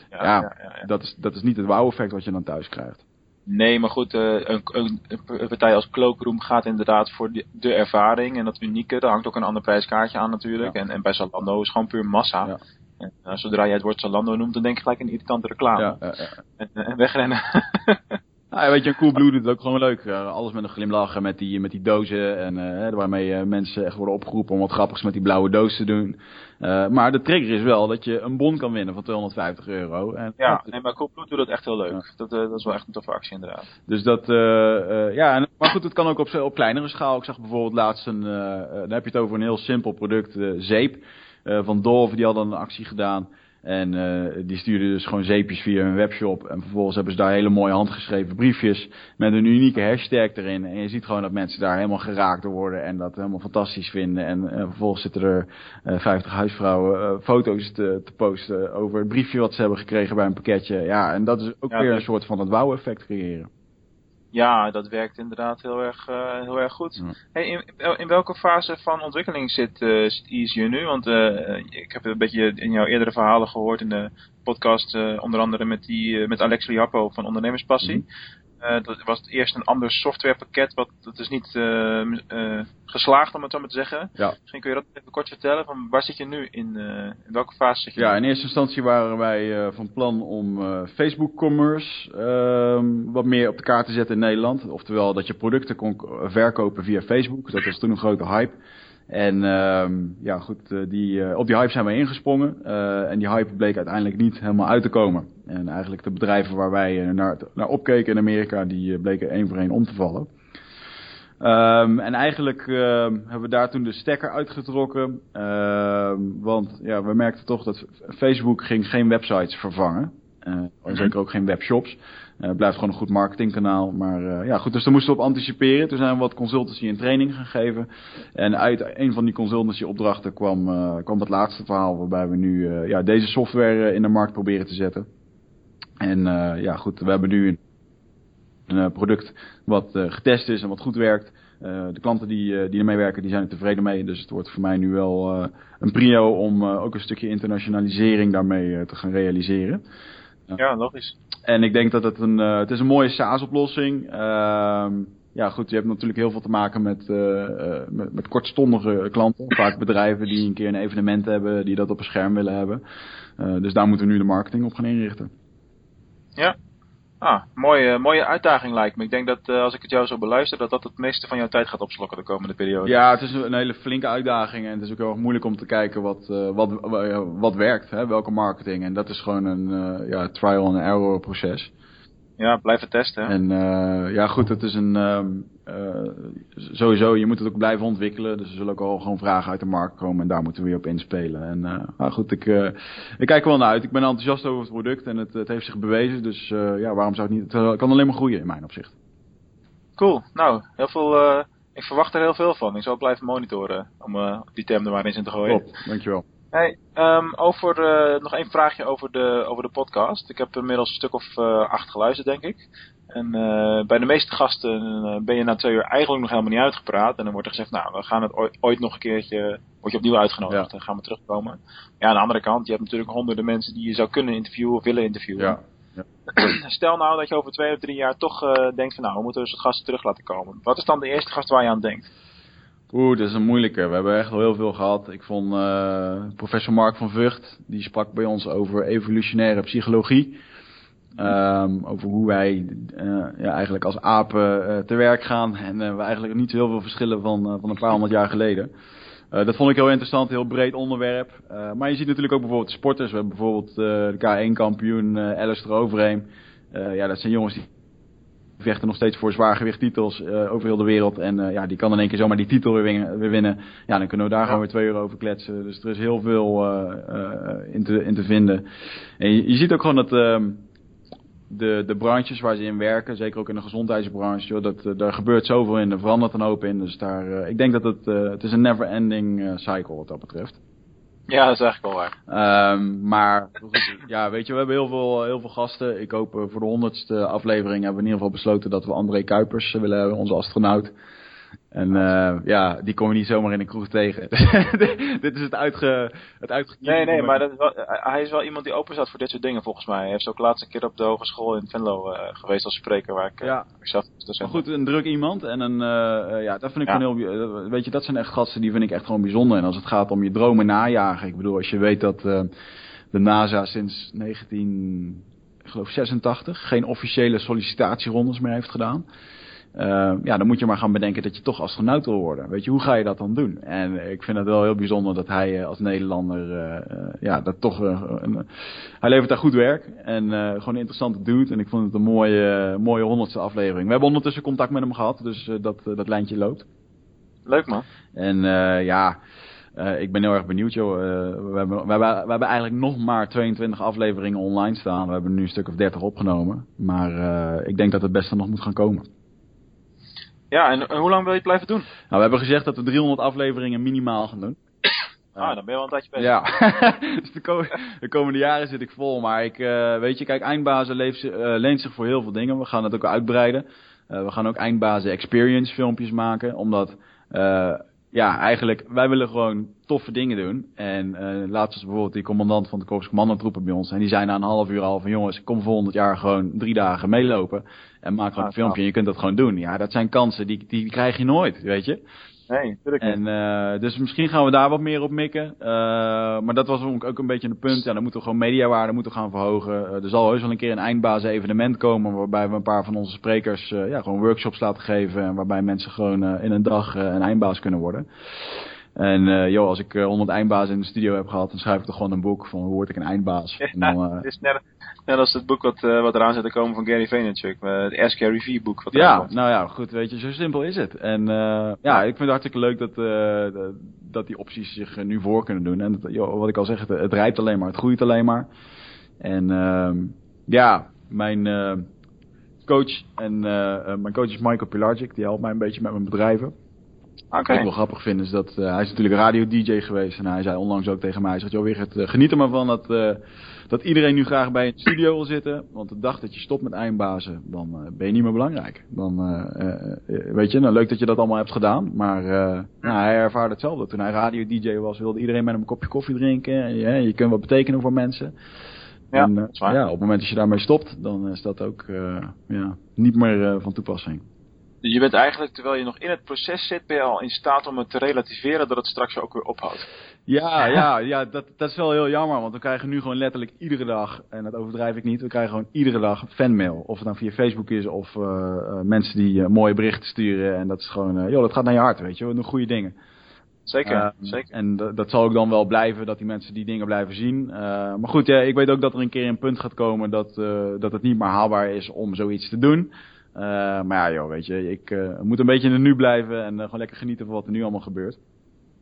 Ja, ja, ja, Dat, is, dat is niet het wauw-effect wat je dan thuis krijgt. Nee, maar goed, uh, een, een, een, partij als Cloakroom gaat inderdaad voor de, de, ervaring en dat unieke. Daar hangt ook een ander prijskaartje aan natuurlijk. Ja. En, en bij Zalando is gewoon puur massa. Ja. En, uh, zodra jij het woord Zalando noemt, dan denk je gelijk een irritante reclame. Ja, en, en, wegrennen. [LAUGHS] Nou, weet je, een Coolblue doet het ook gewoon leuk. Uh, alles met een glimlach met die, met die dozen. En uh, waarmee uh, mensen echt worden opgeroepen om wat grappigs met die blauwe doos te doen. maar de trigger is wel dat je een bon kan winnen van 250 euro. En, ja, nee, maar Coolblue doet dat echt heel leuk. Ja. Dat, dat is wel echt een toffe actie inderdaad. Dus dat, ja, en, maar goed, het kan ook op, op kleinere schaal. Ik zag bijvoorbeeld laatst een, dan heb je het over een heel simpel product, zeep. van Dove, die hadden een actie gedaan. En uh, die stuurden dus gewoon zeepjes via hun webshop. En vervolgens hebben ze daar hele mooie handgeschreven briefjes met een unieke hashtag erin. En je ziet gewoon dat mensen daar helemaal geraakt door worden en dat helemaal fantastisch vinden. En uh, vervolgens zitten er uh, 50 huisvrouwen foto's te, te, posten over het briefje wat ze hebben gekregen bij een pakketje. Ja, en dat is ook ja, weer een soort van het wauw-effect creëren. Ja, dat werkt inderdaad heel erg, uh, heel erg goed. Ja. Hey, in, in, welke fase van ontwikkeling zit, uh, zit Easier nu? Want uh, ik heb een beetje in jouw eerdere verhalen gehoord in de podcast, onder andere met, die, met Alex Liappo van Ondernemerspassie. Mm -hmm. Dat was eerst een ander softwarepakket, wat dat is niet geslaagd om het zo maar te zeggen. Ja. Misschien kun je dat even kort vertellen, van waar zit je nu in, in welke fase zit je Ja, nu? in eerste instantie waren wij van plan om Facebook commerce ehm, wat meer op de kaart te zetten in Nederland. Oftewel dat je producten kon verkopen via Facebook. Dat was toen een grote hype. En um, ja, goed, uh, die, uh, op die hype zijn wij ingesprongen. Uh, en die hype bleek uiteindelijk niet helemaal uit te komen. En eigenlijk de bedrijven waar wij naar, naar opkeken in Amerika, die bleken één voor één om te vallen. Um, en eigenlijk hebben we daar toen de stekker uitgetrokken. want ja, we merkten toch dat Facebook ging geen websites vervangen. Uh, zeker ook geen webshops. Uh, het blijft gewoon een goed marketingkanaal. Maar uh, ja, goed, dus daar moesten we op anticiperen. Toen zijn we wat consultancy en training gaan geven. En uit een van die consultancy opdrachten kwam, kwam het laatste verhaal. Waarbij we nu ja, deze software in de markt proberen te zetten. En ja, goed, we hebben nu een, product wat getest is en wat goed werkt. De klanten die, uh, die ermee werken, die zijn er tevreden mee. Dus het wordt voor mij nu wel een prio om ook een stukje internationalisering daarmee te gaan realiseren. Ja, logisch. En ik denk dat het een, het is een mooie SaaS-oplossing. Ehm, ja, goed, je hebt natuurlijk heel veel te maken met, met, met, kortstondige klanten. Vaak bedrijven die een keer een evenement hebben, die dat op een scherm willen hebben. dus daar moeten we nu de marketing op gaan inrichten. Ja, Ah, mooie, mooie uitdaging lijkt me. Ik denk dat uh, als ik het jou zo beluister, dat dat het meeste van jouw tijd gaat opslokken de komende periode. Ja, het is een hele flinke uitdaging en het is ook heel erg moeilijk om te kijken wat, uh, wat, wat werkt, hè, welke marketing. En dat is gewoon een ja, trial and error proces. Ja, blijven testen. En ja, goed, het is een, um, sowieso, je moet het ook blijven ontwikkelen. Dus er zullen ook al gewoon vragen uit de markt komen en daar moeten we weer op inspelen. En nou goed, ik, ik kijk er wel naar uit. Ik ben enthousiast over het product en het, het heeft zich bewezen. Dus ja, waarom zou het niet? Het kan alleen maar groeien in mijn opzicht. Cool. Nou, heel veel ik verwacht er heel veel van. Ik zal blijven monitoren om uh, die term er maar eens in te gooien. Top, dankjewel. Hey, um, over, uh, nog één vraagje over de, over de podcast. Ik heb inmiddels een stuk of uh, acht geluisterd, denk ik. En bij de meeste gasten ben je na twee uur eigenlijk nog helemaal niet uitgepraat. En dan wordt er gezegd, nou, we gaan het ooit, ooit nog een keertje, word je opnieuw uitgenodigd. Dan gaan we terugkomen. Ja, aan de andere kant, je hebt natuurlijk honderden mensen die je zou kunnen interviewen of willen interviewen. Ja. [CLEARS THROAT] Stel nou dat je over twee of drie jaar toch uh, denkt van nou, we moeten dus de gasten terug laten komen. Wat is dan de eerste gast waar je aan denkt? Oeh, dat is een moeilijke. We hebben echt wel heel veel gehad. Ik vond professor Mark van Vught, die sprak bij ons over evolutionaire psychologie. Um, over hoe wij uh, ja, eigenlijk als apen te werk gaan. En we eigenlijk niet heel veel verschillen van, van een paar honderd jaar geleden. Uh, dat vond ik heel interessant, heel breed onderwerp. Uh, maar je ziet natuurlijk ook bijvoorbeeld sporters. We hebben bijvoorbeeld uh, de K1-kampioen Alistair Overheem. ja, dat zijn jongens die vechten nog steeds voor zwaargewicht titels over heel de wereld. En ja, die kan in één keer zomaar die titel weer winnen. Weer winnen. Ja, dan kunnen we daar gewoon weer twee uur over kletsen. Dus er is heel veel in, te, in te vinden. En je, je ziet ook gewoon dat ehm, de, de branches waar ze in werken, zeker ook in de gezondheidsbranche, dat, uh, daar gebeurt zoveel in, er verandert een hoop in. Dus daar, uh, ik denk dat het, uh, het is een never ending cycle wat dat betreft. Ja, dat is eigenlijk wel waar. Um, maar ja, weet je, we hebben heel veel, heel veel gasten. Ik hoop voor de honderdste aflevering hebben we in ieder geval besloten dat we André Kuipers willen hebben, onze astronaut. En uh, ja, die kom je niet zomaar in een kroeg tegen. [LAUGHS] dit is het, uitge, het Nee, nee, maar dat is wel, hij is wel iemand die open staat voor dit soort dingen volgens mij. Hij heeft ook laatst een keer op de hogeschool in Venlo uh, geweest als spreker waar ik, ja. ik zelf Maar goed, een druk iemand. En een, uh, ja, dat vind ik ja. gewoon heel... Weet je, dat zijn echt gasten die vind ik echt gewoon bijzonder. En als het gaat om je dromen najagen. Ik bedoel, als je weet dat de NASA sinds 19... Ik geloof 86 geen officiële sollicitatierondes meer heeft gedaan. Uh, ja, dan moet je maar gaan bedenken dat je toch astronaut wil worden. Weet je, hoe ga je dat dan doen? En ik vind het wel heel bijzonder dat hij als Nederlander, uh, ja, dat toch, een, hij levert daar goed werk en gewoon een interessante dude. En ik vond het een mooie, mooie honderdste aflevering. We hebben ondertussen contact met hem gehad, dus dat, dat lijntje loopt. Leuk man. En ja, uh, ik ben heel erg benieuwd, joh. Uh, we, hebben, we, hebben, we hebben eigenlijk nog maar 22 afleveringen online staan. We hebben nu een stuk of 30 opgenomen. Maar uh, ik denk dat het beste nog moet gaan komen. Ja, en, hoe lang wil je het blijven doen? Nou, we hebben gezegd dat we 300 afleveringen minimaal gaan doen. [COUGHS] Ah, dan ben je wel een tijdje bezig. Ja, [LAUGHS] dus de, ko de, komende jaren zit ik vol. Maar ik, uh, weet je, kijk, eindbazen leeft, uh, leent zich voor heel veel dingen. We gaan het ook uitbreiden. Uh, we gaan ook eindbazen experience filmpjes maken. Omdat, ja, eigenlijk, wij willen gewoon toffe dingen doen. En laatst was bijvoorbeeld die commandant van de Korps Commandantroepen bij ons. En die zei na een half uur al van jongens, kom volgend jaar gewoon drie dagen meelopen. En maak gewoon een filmpje en je kunt dat gewoon doen. Ja, dat zijn kansen, die, die krijg je nooit, weet je. Nee, natuurlijk en, uh, Dus misschien gaan we daar wat meer op mikken. Uh, maar dat was ook een beetje een punt. Ja, dan moeten we gewoon mediawaarde moeten gaan verhogen. Uh, er zal heus wel een keer een eindbasis evenement komen. Waarbij we een paar van onze sprekers ja, gewoon workshops laten geven. En waarbij mensen gewoon in een dag een eindbaas kunnen worden. En uh, joh, als ik uh, 100 eindbazen in de studio heb gehad, dan schrijf ik toch gewoon een boek van hoe word ik een eindbaas. Ja, en dan, uh, het is net, net als het boek wat, wat eraan zit te komen van Gary Vaynerchuk, het Ask Gary boek. Wat ja, nou ja, goed, weet je, zo simpel is het. En ja, ik vind het hartstikke leuk dat, dat die opties zich nu voor kunnen doen. En het, joh, wat ik al zeg, het, het rijpt alleen maar, het groeit alleen maar. En ehm, ja, mijn coach en mijn coach is Michael Pilarczyk, die helpt mij een beetje met mijn bedrijven. Okay. Wat ik wel grappig vind is dat uh, hij is natuurlijk radio-dj geweest. En hij zei onlangs ook tegen mij, hij zegt, joh Wigert, uh, geniet er maar van dat, uh, dat iedereen nu graag bij een studio wil zitten. Want de dag dat je stopt met eindbazen, dan ben je niet meer belangrijk. Dan, weet je, nou leuk dat je dat allemaal hebt gedaan. Maar nou, hij ervaarde hetzelfde. Toen hij radio-dj was, wilde iedereen met hem een kopje koffie drinken. En, je, je kunt wat betekenen voor mensen. Ja, en, ja, op het moment dat je daarmee stopt, dan is dat ook ja, niet meer van toepassing. Je bent eigenlijk, terwijl je nog in het proces zit, ben je al in staat om het te relativeren dat het straks ook weer ophoudt. Ja, ja, ja dat, dat is wel heel jammer, want we krijgen nu gewoon letterlijk iedere dag, en dat overdrijf ik niet, we krijgen gewoon iedere dag fanmail. Of het dan via Facebook is, of uh, uh, mensen die uh, mooie berichten sturen. En dat is gewoon, joh, dat gaat naar je hart, weet je, we doen goede dingen. Zeker, zeker. En dat zal ook dan wel blijven, dat die mensen die dingen blijven zien. maar goed, ja, ik weet ook dat er een keer een punt gaat komen dat, dat het niet meer haalbaar is om zoiets te doen. Maar ja, joh, weet je, ik moet een beetje in het nu blijven en gewoon lekker genieten van wat er nu allemaal gebeurt.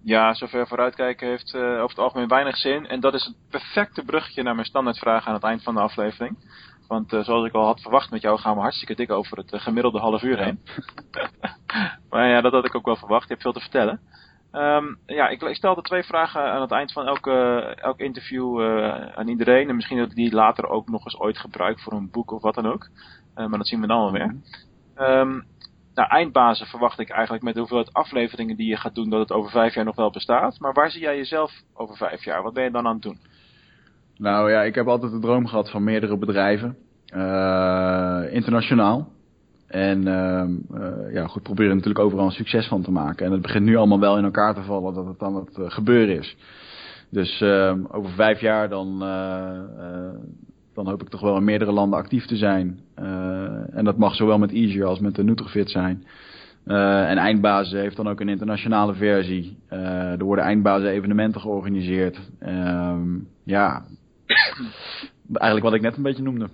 Ja, zover vooruitkijken heeft over het algemeen weinig zin. En dat is het perfecte bruggetje naar mijn standaardvraag aan het eind van de aflevering. Want zoals ik al had verwacht met jou gaan we hartstikke dik over het gemiddelde half uur heen. [LAUGHS] maar ja, dat had ik ook wel verwacht. Je hebt veel te vertellen. Um, ja, ik, ik stelde twee vragen aan het eind van elke, elk interview uh, aan iedereen. En misschien dat ik die later ook nog eens ooit gebruik voor een boek of wat dan ook. Maar dat zien we dan alweer. Um, nou, eindbazen verwacht ik eigenlijk met de hoeveelheid afleveringen die je gaat doen dat het over vijf jaar nog wel bestaat. Maar waar zie jij jezelf over vijf jaar? Wat ben je dan aan het doen? Nou ja, ik heb altijd de droom gehad van meerdere bedrijven. Uh, internationaal. En uh, ja, goed, proberen natuurlijk overal een succes van te maken. En het begint nu allemaal wel in elkaar te vallen dat het dan het uh, gebeuren is. Dus ehm, over vijf jaar dan, dan hoop ik toch wel in meerdere landen actief te zijn. en dat mag zowel met Easier als met de Nutrofit zijn. en Eindbazen heeft dan ook een internationale versie. er worden Eindbazen evenementen georganiseerd. Ehm, ja, eigenlijk wat ik net een beetje noemde.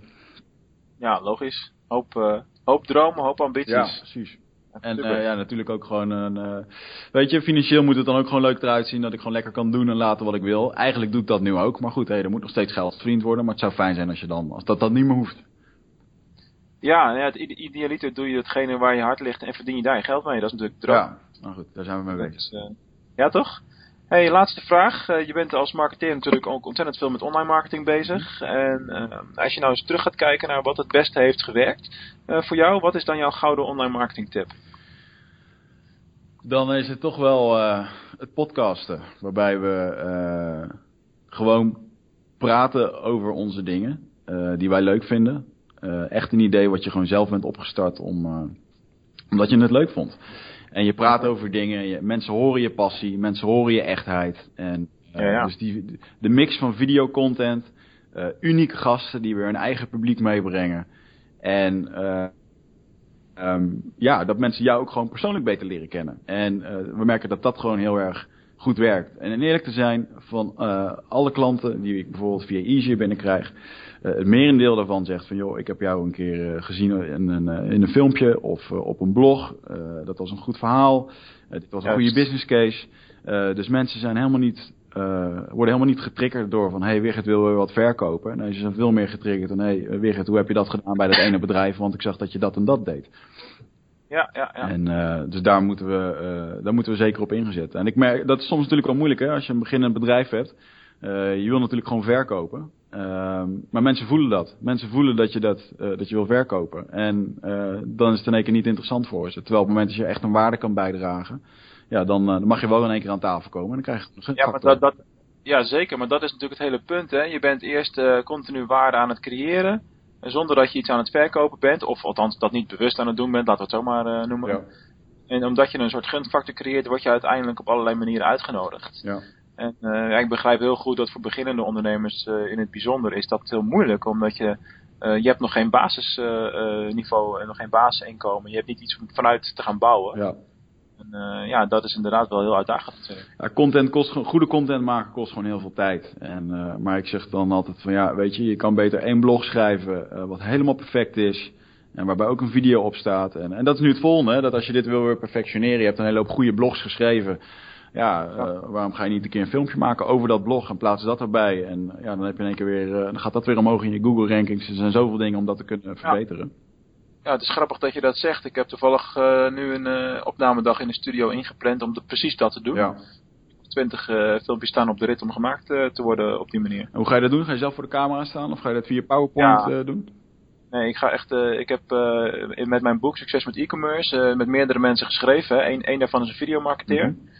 Ja, logisch. Hoop, hoop dromen, hoop ambities. Ja, precies. En uh, ja, natuurlijk ook gewoon een. Uh, weet je, financieel moet het dan ook gewoon leuk eruit zien dat ik gewoon lekker kan doen en laten wat ik wil. Eigenlijk doe ik dat nu ook. Maar goed, hey, er moet nog steeds geld verdiend worden. Maar het zou fijn zijn als je dan, als dat, dat niet meer hoeft. Ja, ja het idealiter doe je hetgene waar je hart ligt en verdien je daar je geld mee. Dat is natuurlijk droom. Ja, nou goed, daar zijn we mee bezig. Dus, ja, toch? Hey, laatste vraag. Uh, je bent als marketeer natuurlijk ook ontzettend veel met online marketing bezig. En uh, als je nou eens terug gaat kijken naar wat het beste heeft gewerkt uh, voor jou, wat is dan jouw gouden online marketing tip? Dan is het toch wel het podcasten, waarbij we gewoon praten over onze dingen die wij leuk vinden. echt een idee wat je gewoon zelf bent opgestart om, omdat je het leuk vond. En je praat over dingen, je, mensen horen je passie, mensen horen je echtheid. En uh, ja, ja. dus die, de mix van videocontent, uh, unieke gasten die weer een eigen publiek meebrengen. En uh, um, ja, dat mensen jou ook gewoon persoonlijk beter leren kennen. En we merken dat dat gewoon heel erg goed werkt. En eerlijk te zijn, van alle klanten die ik bijvoorbeeld via Easy binnenkrijg, uh, het merendeel daarvan zegt van joh, ik heb jou een keer uh, gezien in een, in een filmpje of op een blog. dat was een goed verhaal. dit was een goede business case. dus mensen zijn helemaal niet, worden helemaal niet getriggerd door van hey Wigert wil we wat verkopen. Nee, ze zijn veel meer getriggerd dan hey Wigert, hoe heb je dat gedaan bij dat ene bedrijf? Want ik zag dat je dat en dat deed. Ja, ja, ja. En uh, dus daar moeten, we, uh, daar moeten we zeker op ingezet. En ik merk, dat is soms natuurlijk wel moeilijk hè, als je een beginnend bedrijf hebt. Uh, je wil natuurlijk gewoon verkopen. Uh, maar mensen voelen dat. Mensen voelen dat je, dat, dat je wil verkopen. En dan is het in één keer niet interessant voor ze. Terwijl op het moment dat je echt een waarde kan bijdragen, ja, dan, dan mag je wel in één keer aan tafel komen. En dan krijg je een ja, maar dat, dat, ja, zeker. Maar dat is natuurlijk het hele punt. Hè. Je bent eerst continu waarde aan het creëren. Zonder dat je iets aan het verkopen bent. Of althans dat niet bewust aan het doen bent, laten we het zo maar noemen. Ja. En omdat je een soort gunfactor creëert, word je uiteindelijk op allerlei manieren uitgenodigd. Ja. En uh, ik begrijp heel goed dat voor beginnende ondernemers uh, in het bijzonder is dat heel moeilijk. Omdat je, je hebt nog geen basisniveau en nog geen basisinkomen. Je hebt niet iets om vanuit te gaan bouwen. Ja. En ja, dat is inderdaad wel heel uitdagend. Ja, content kost, goede content maken kost gewoon heel veel tijd. En, maar ik zeg dan altijd van ja, weet je, je kan beter één blog schrijven wat helemaal perfect is. En waarbij ook een video op staat. En, en dat is nu het volgende, hè, dat als je dit wil weer perfectioneren, je hebt een hele hoop goede blogs geschreven ja, uh, waarom ga je niet een keer een filmpje maken over dat blog en plaatsen dat erbij? En ja, dan heb je in één keer weer, uh, dan gaat dat weer omhoog in je Google rankings. Er zijn zoveel dingen om dat te kunnen verbeteren. Ja. Ja het is grappig dat je dat zegt. Ik heb toevallig uh, nu een opnamedag in de studio ingepland om de, precies dat te doen. Ja. 20 filmpjes staan op de rit om gemaakt te worden op die manier. En hoe ga je dat doen? Ga je zelf voor de camera staan of ga je dat via PowerPoint ja. doen? Nee, ik ga echt. Uh, ik heb uh, met mijn boek Succes met e-commerce uh, met meerdere mensen geschreven. Eén een daarvan is een videomarketeer. Mm -hmm.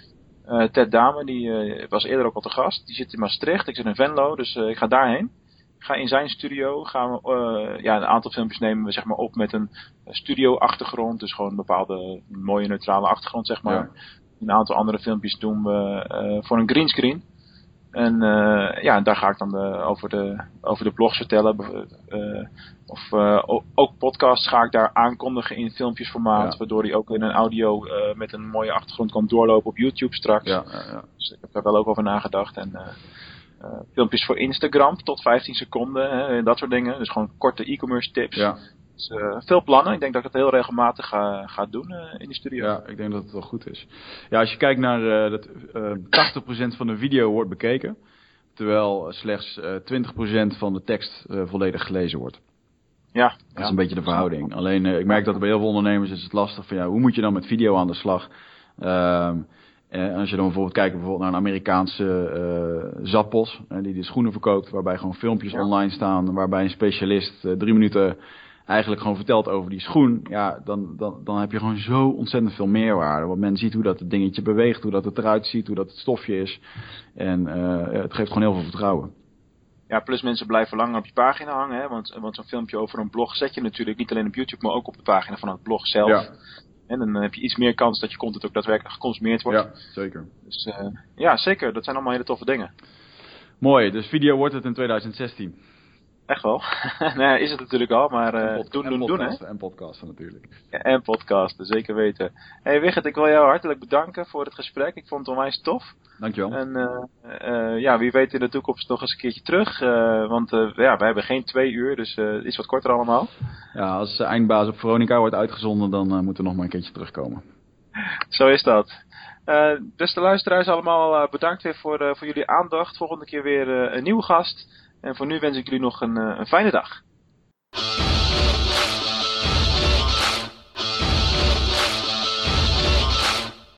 Uh, Ted Dame, die uh, was eerder ook al te gast. Die zit in Maastricht, ik zit in Venlo, dus uh, ik ga daarheen. Ga in zijn studio, gaan we ja, een aantal filmpjes nemen we zeg maar op met een studio-achtergrond. Dus gewoon een bepaalde mooie neutrale achtergrond, zeg maar. Ja. Een aantal andere filmpjes doen we voor een greenscreen. En uh, ja, daar ga ik dan de, over, de, over de blogs vertellen. Uh, of uh, ook podcasts ga ik daar aankondigen in filmpjesformaat. Ja. Waardoor die ook in een audio met een mooie achtergrond kan doorlopen op YouTube straks. Ja, ja, Dus ik heb daar wel ook over nagedacht. En filmpjes voor Instagram tot 15 seconden. Hè, dat soort dingen. Dus gewoon korte e-commerce tips. Dus, uh, veel plannen. Ik denk dat ik het heel regelmatig ga, ga doen uh, in de studio. Ja, ik denk dat het wel goed is. Ja, als je kijkt naar uh, dat 80% van de video wordt bekeken, terwijl slechts 20% van de tekst volledig gelezen wordt. Ja. Dat ja. is een beetje de verhouding. Alleen ik merk dat bij heel veel ondernemers is het lastig van ja, hoe moet je dan met video aan de slag? Ehm, en als je dan bijvoorbeeld kijkt bijvoorbeeld naar een Amerikaanse uh, Zappos, die de schoenen verkoopt, waarbij gewoon filmpjes ja. online staan, waarbij een specialist uh, drie minuten eigenlijk gewoon vertelt over die schoen, ja, dan, dan, dan heb je gewoon zo ontzettend veel meerwaarde. Want men ziet hoe dat het dingetje beweegt, hoe dat het eruit ziet, hoe dat het stofje is. En uh, het geeft gewoon heel veel vertrouwen. Ja, plus mensen blijven langer op je pagina hangen. Hè? Want, want zo'n filmpje over een blog zet je natuurlijk niet alleen op YouTube, maar ook op de pagina van het blog zelf. Ja. En dan heb je iets meer kans dat je content ook daadwerkelijk geconsumeerd wordt. Ja, zeker. Dus uh, ja, zeker. Dat zijn allemaal hele toffe dingen. Mooi, dus video wordt het in 2016. Echt wel. [LAUGHS] nou is het natuurlijk al, maar uh, doen, en doen, doen, hè. podcasten, En podcasten natuurlijk. Ja, en podcasten, zeker weten. hey, Wigert, ik wil jou hartelijk bedanken voor het gesprek. Ik vond het onwijs tof. Dankjewel. En uh, ja, wie weet in de toekomst nog eens een keertje terug. want ja, wij hebben geen twee uur, dus het is wat korter allemaal. Ja, als eindbaas op Veronica wordt uitgezonden, dan moeten we nog maar een keertje terugkomen. [LAUGHS] Zo is dat. Beste luisteraars, allemaal bedankt weer voor, voor jullie aandacht. Volgende keer weer een nieuwe gast. En voor nu wens ik jullie nog een, eh, een fijne dag.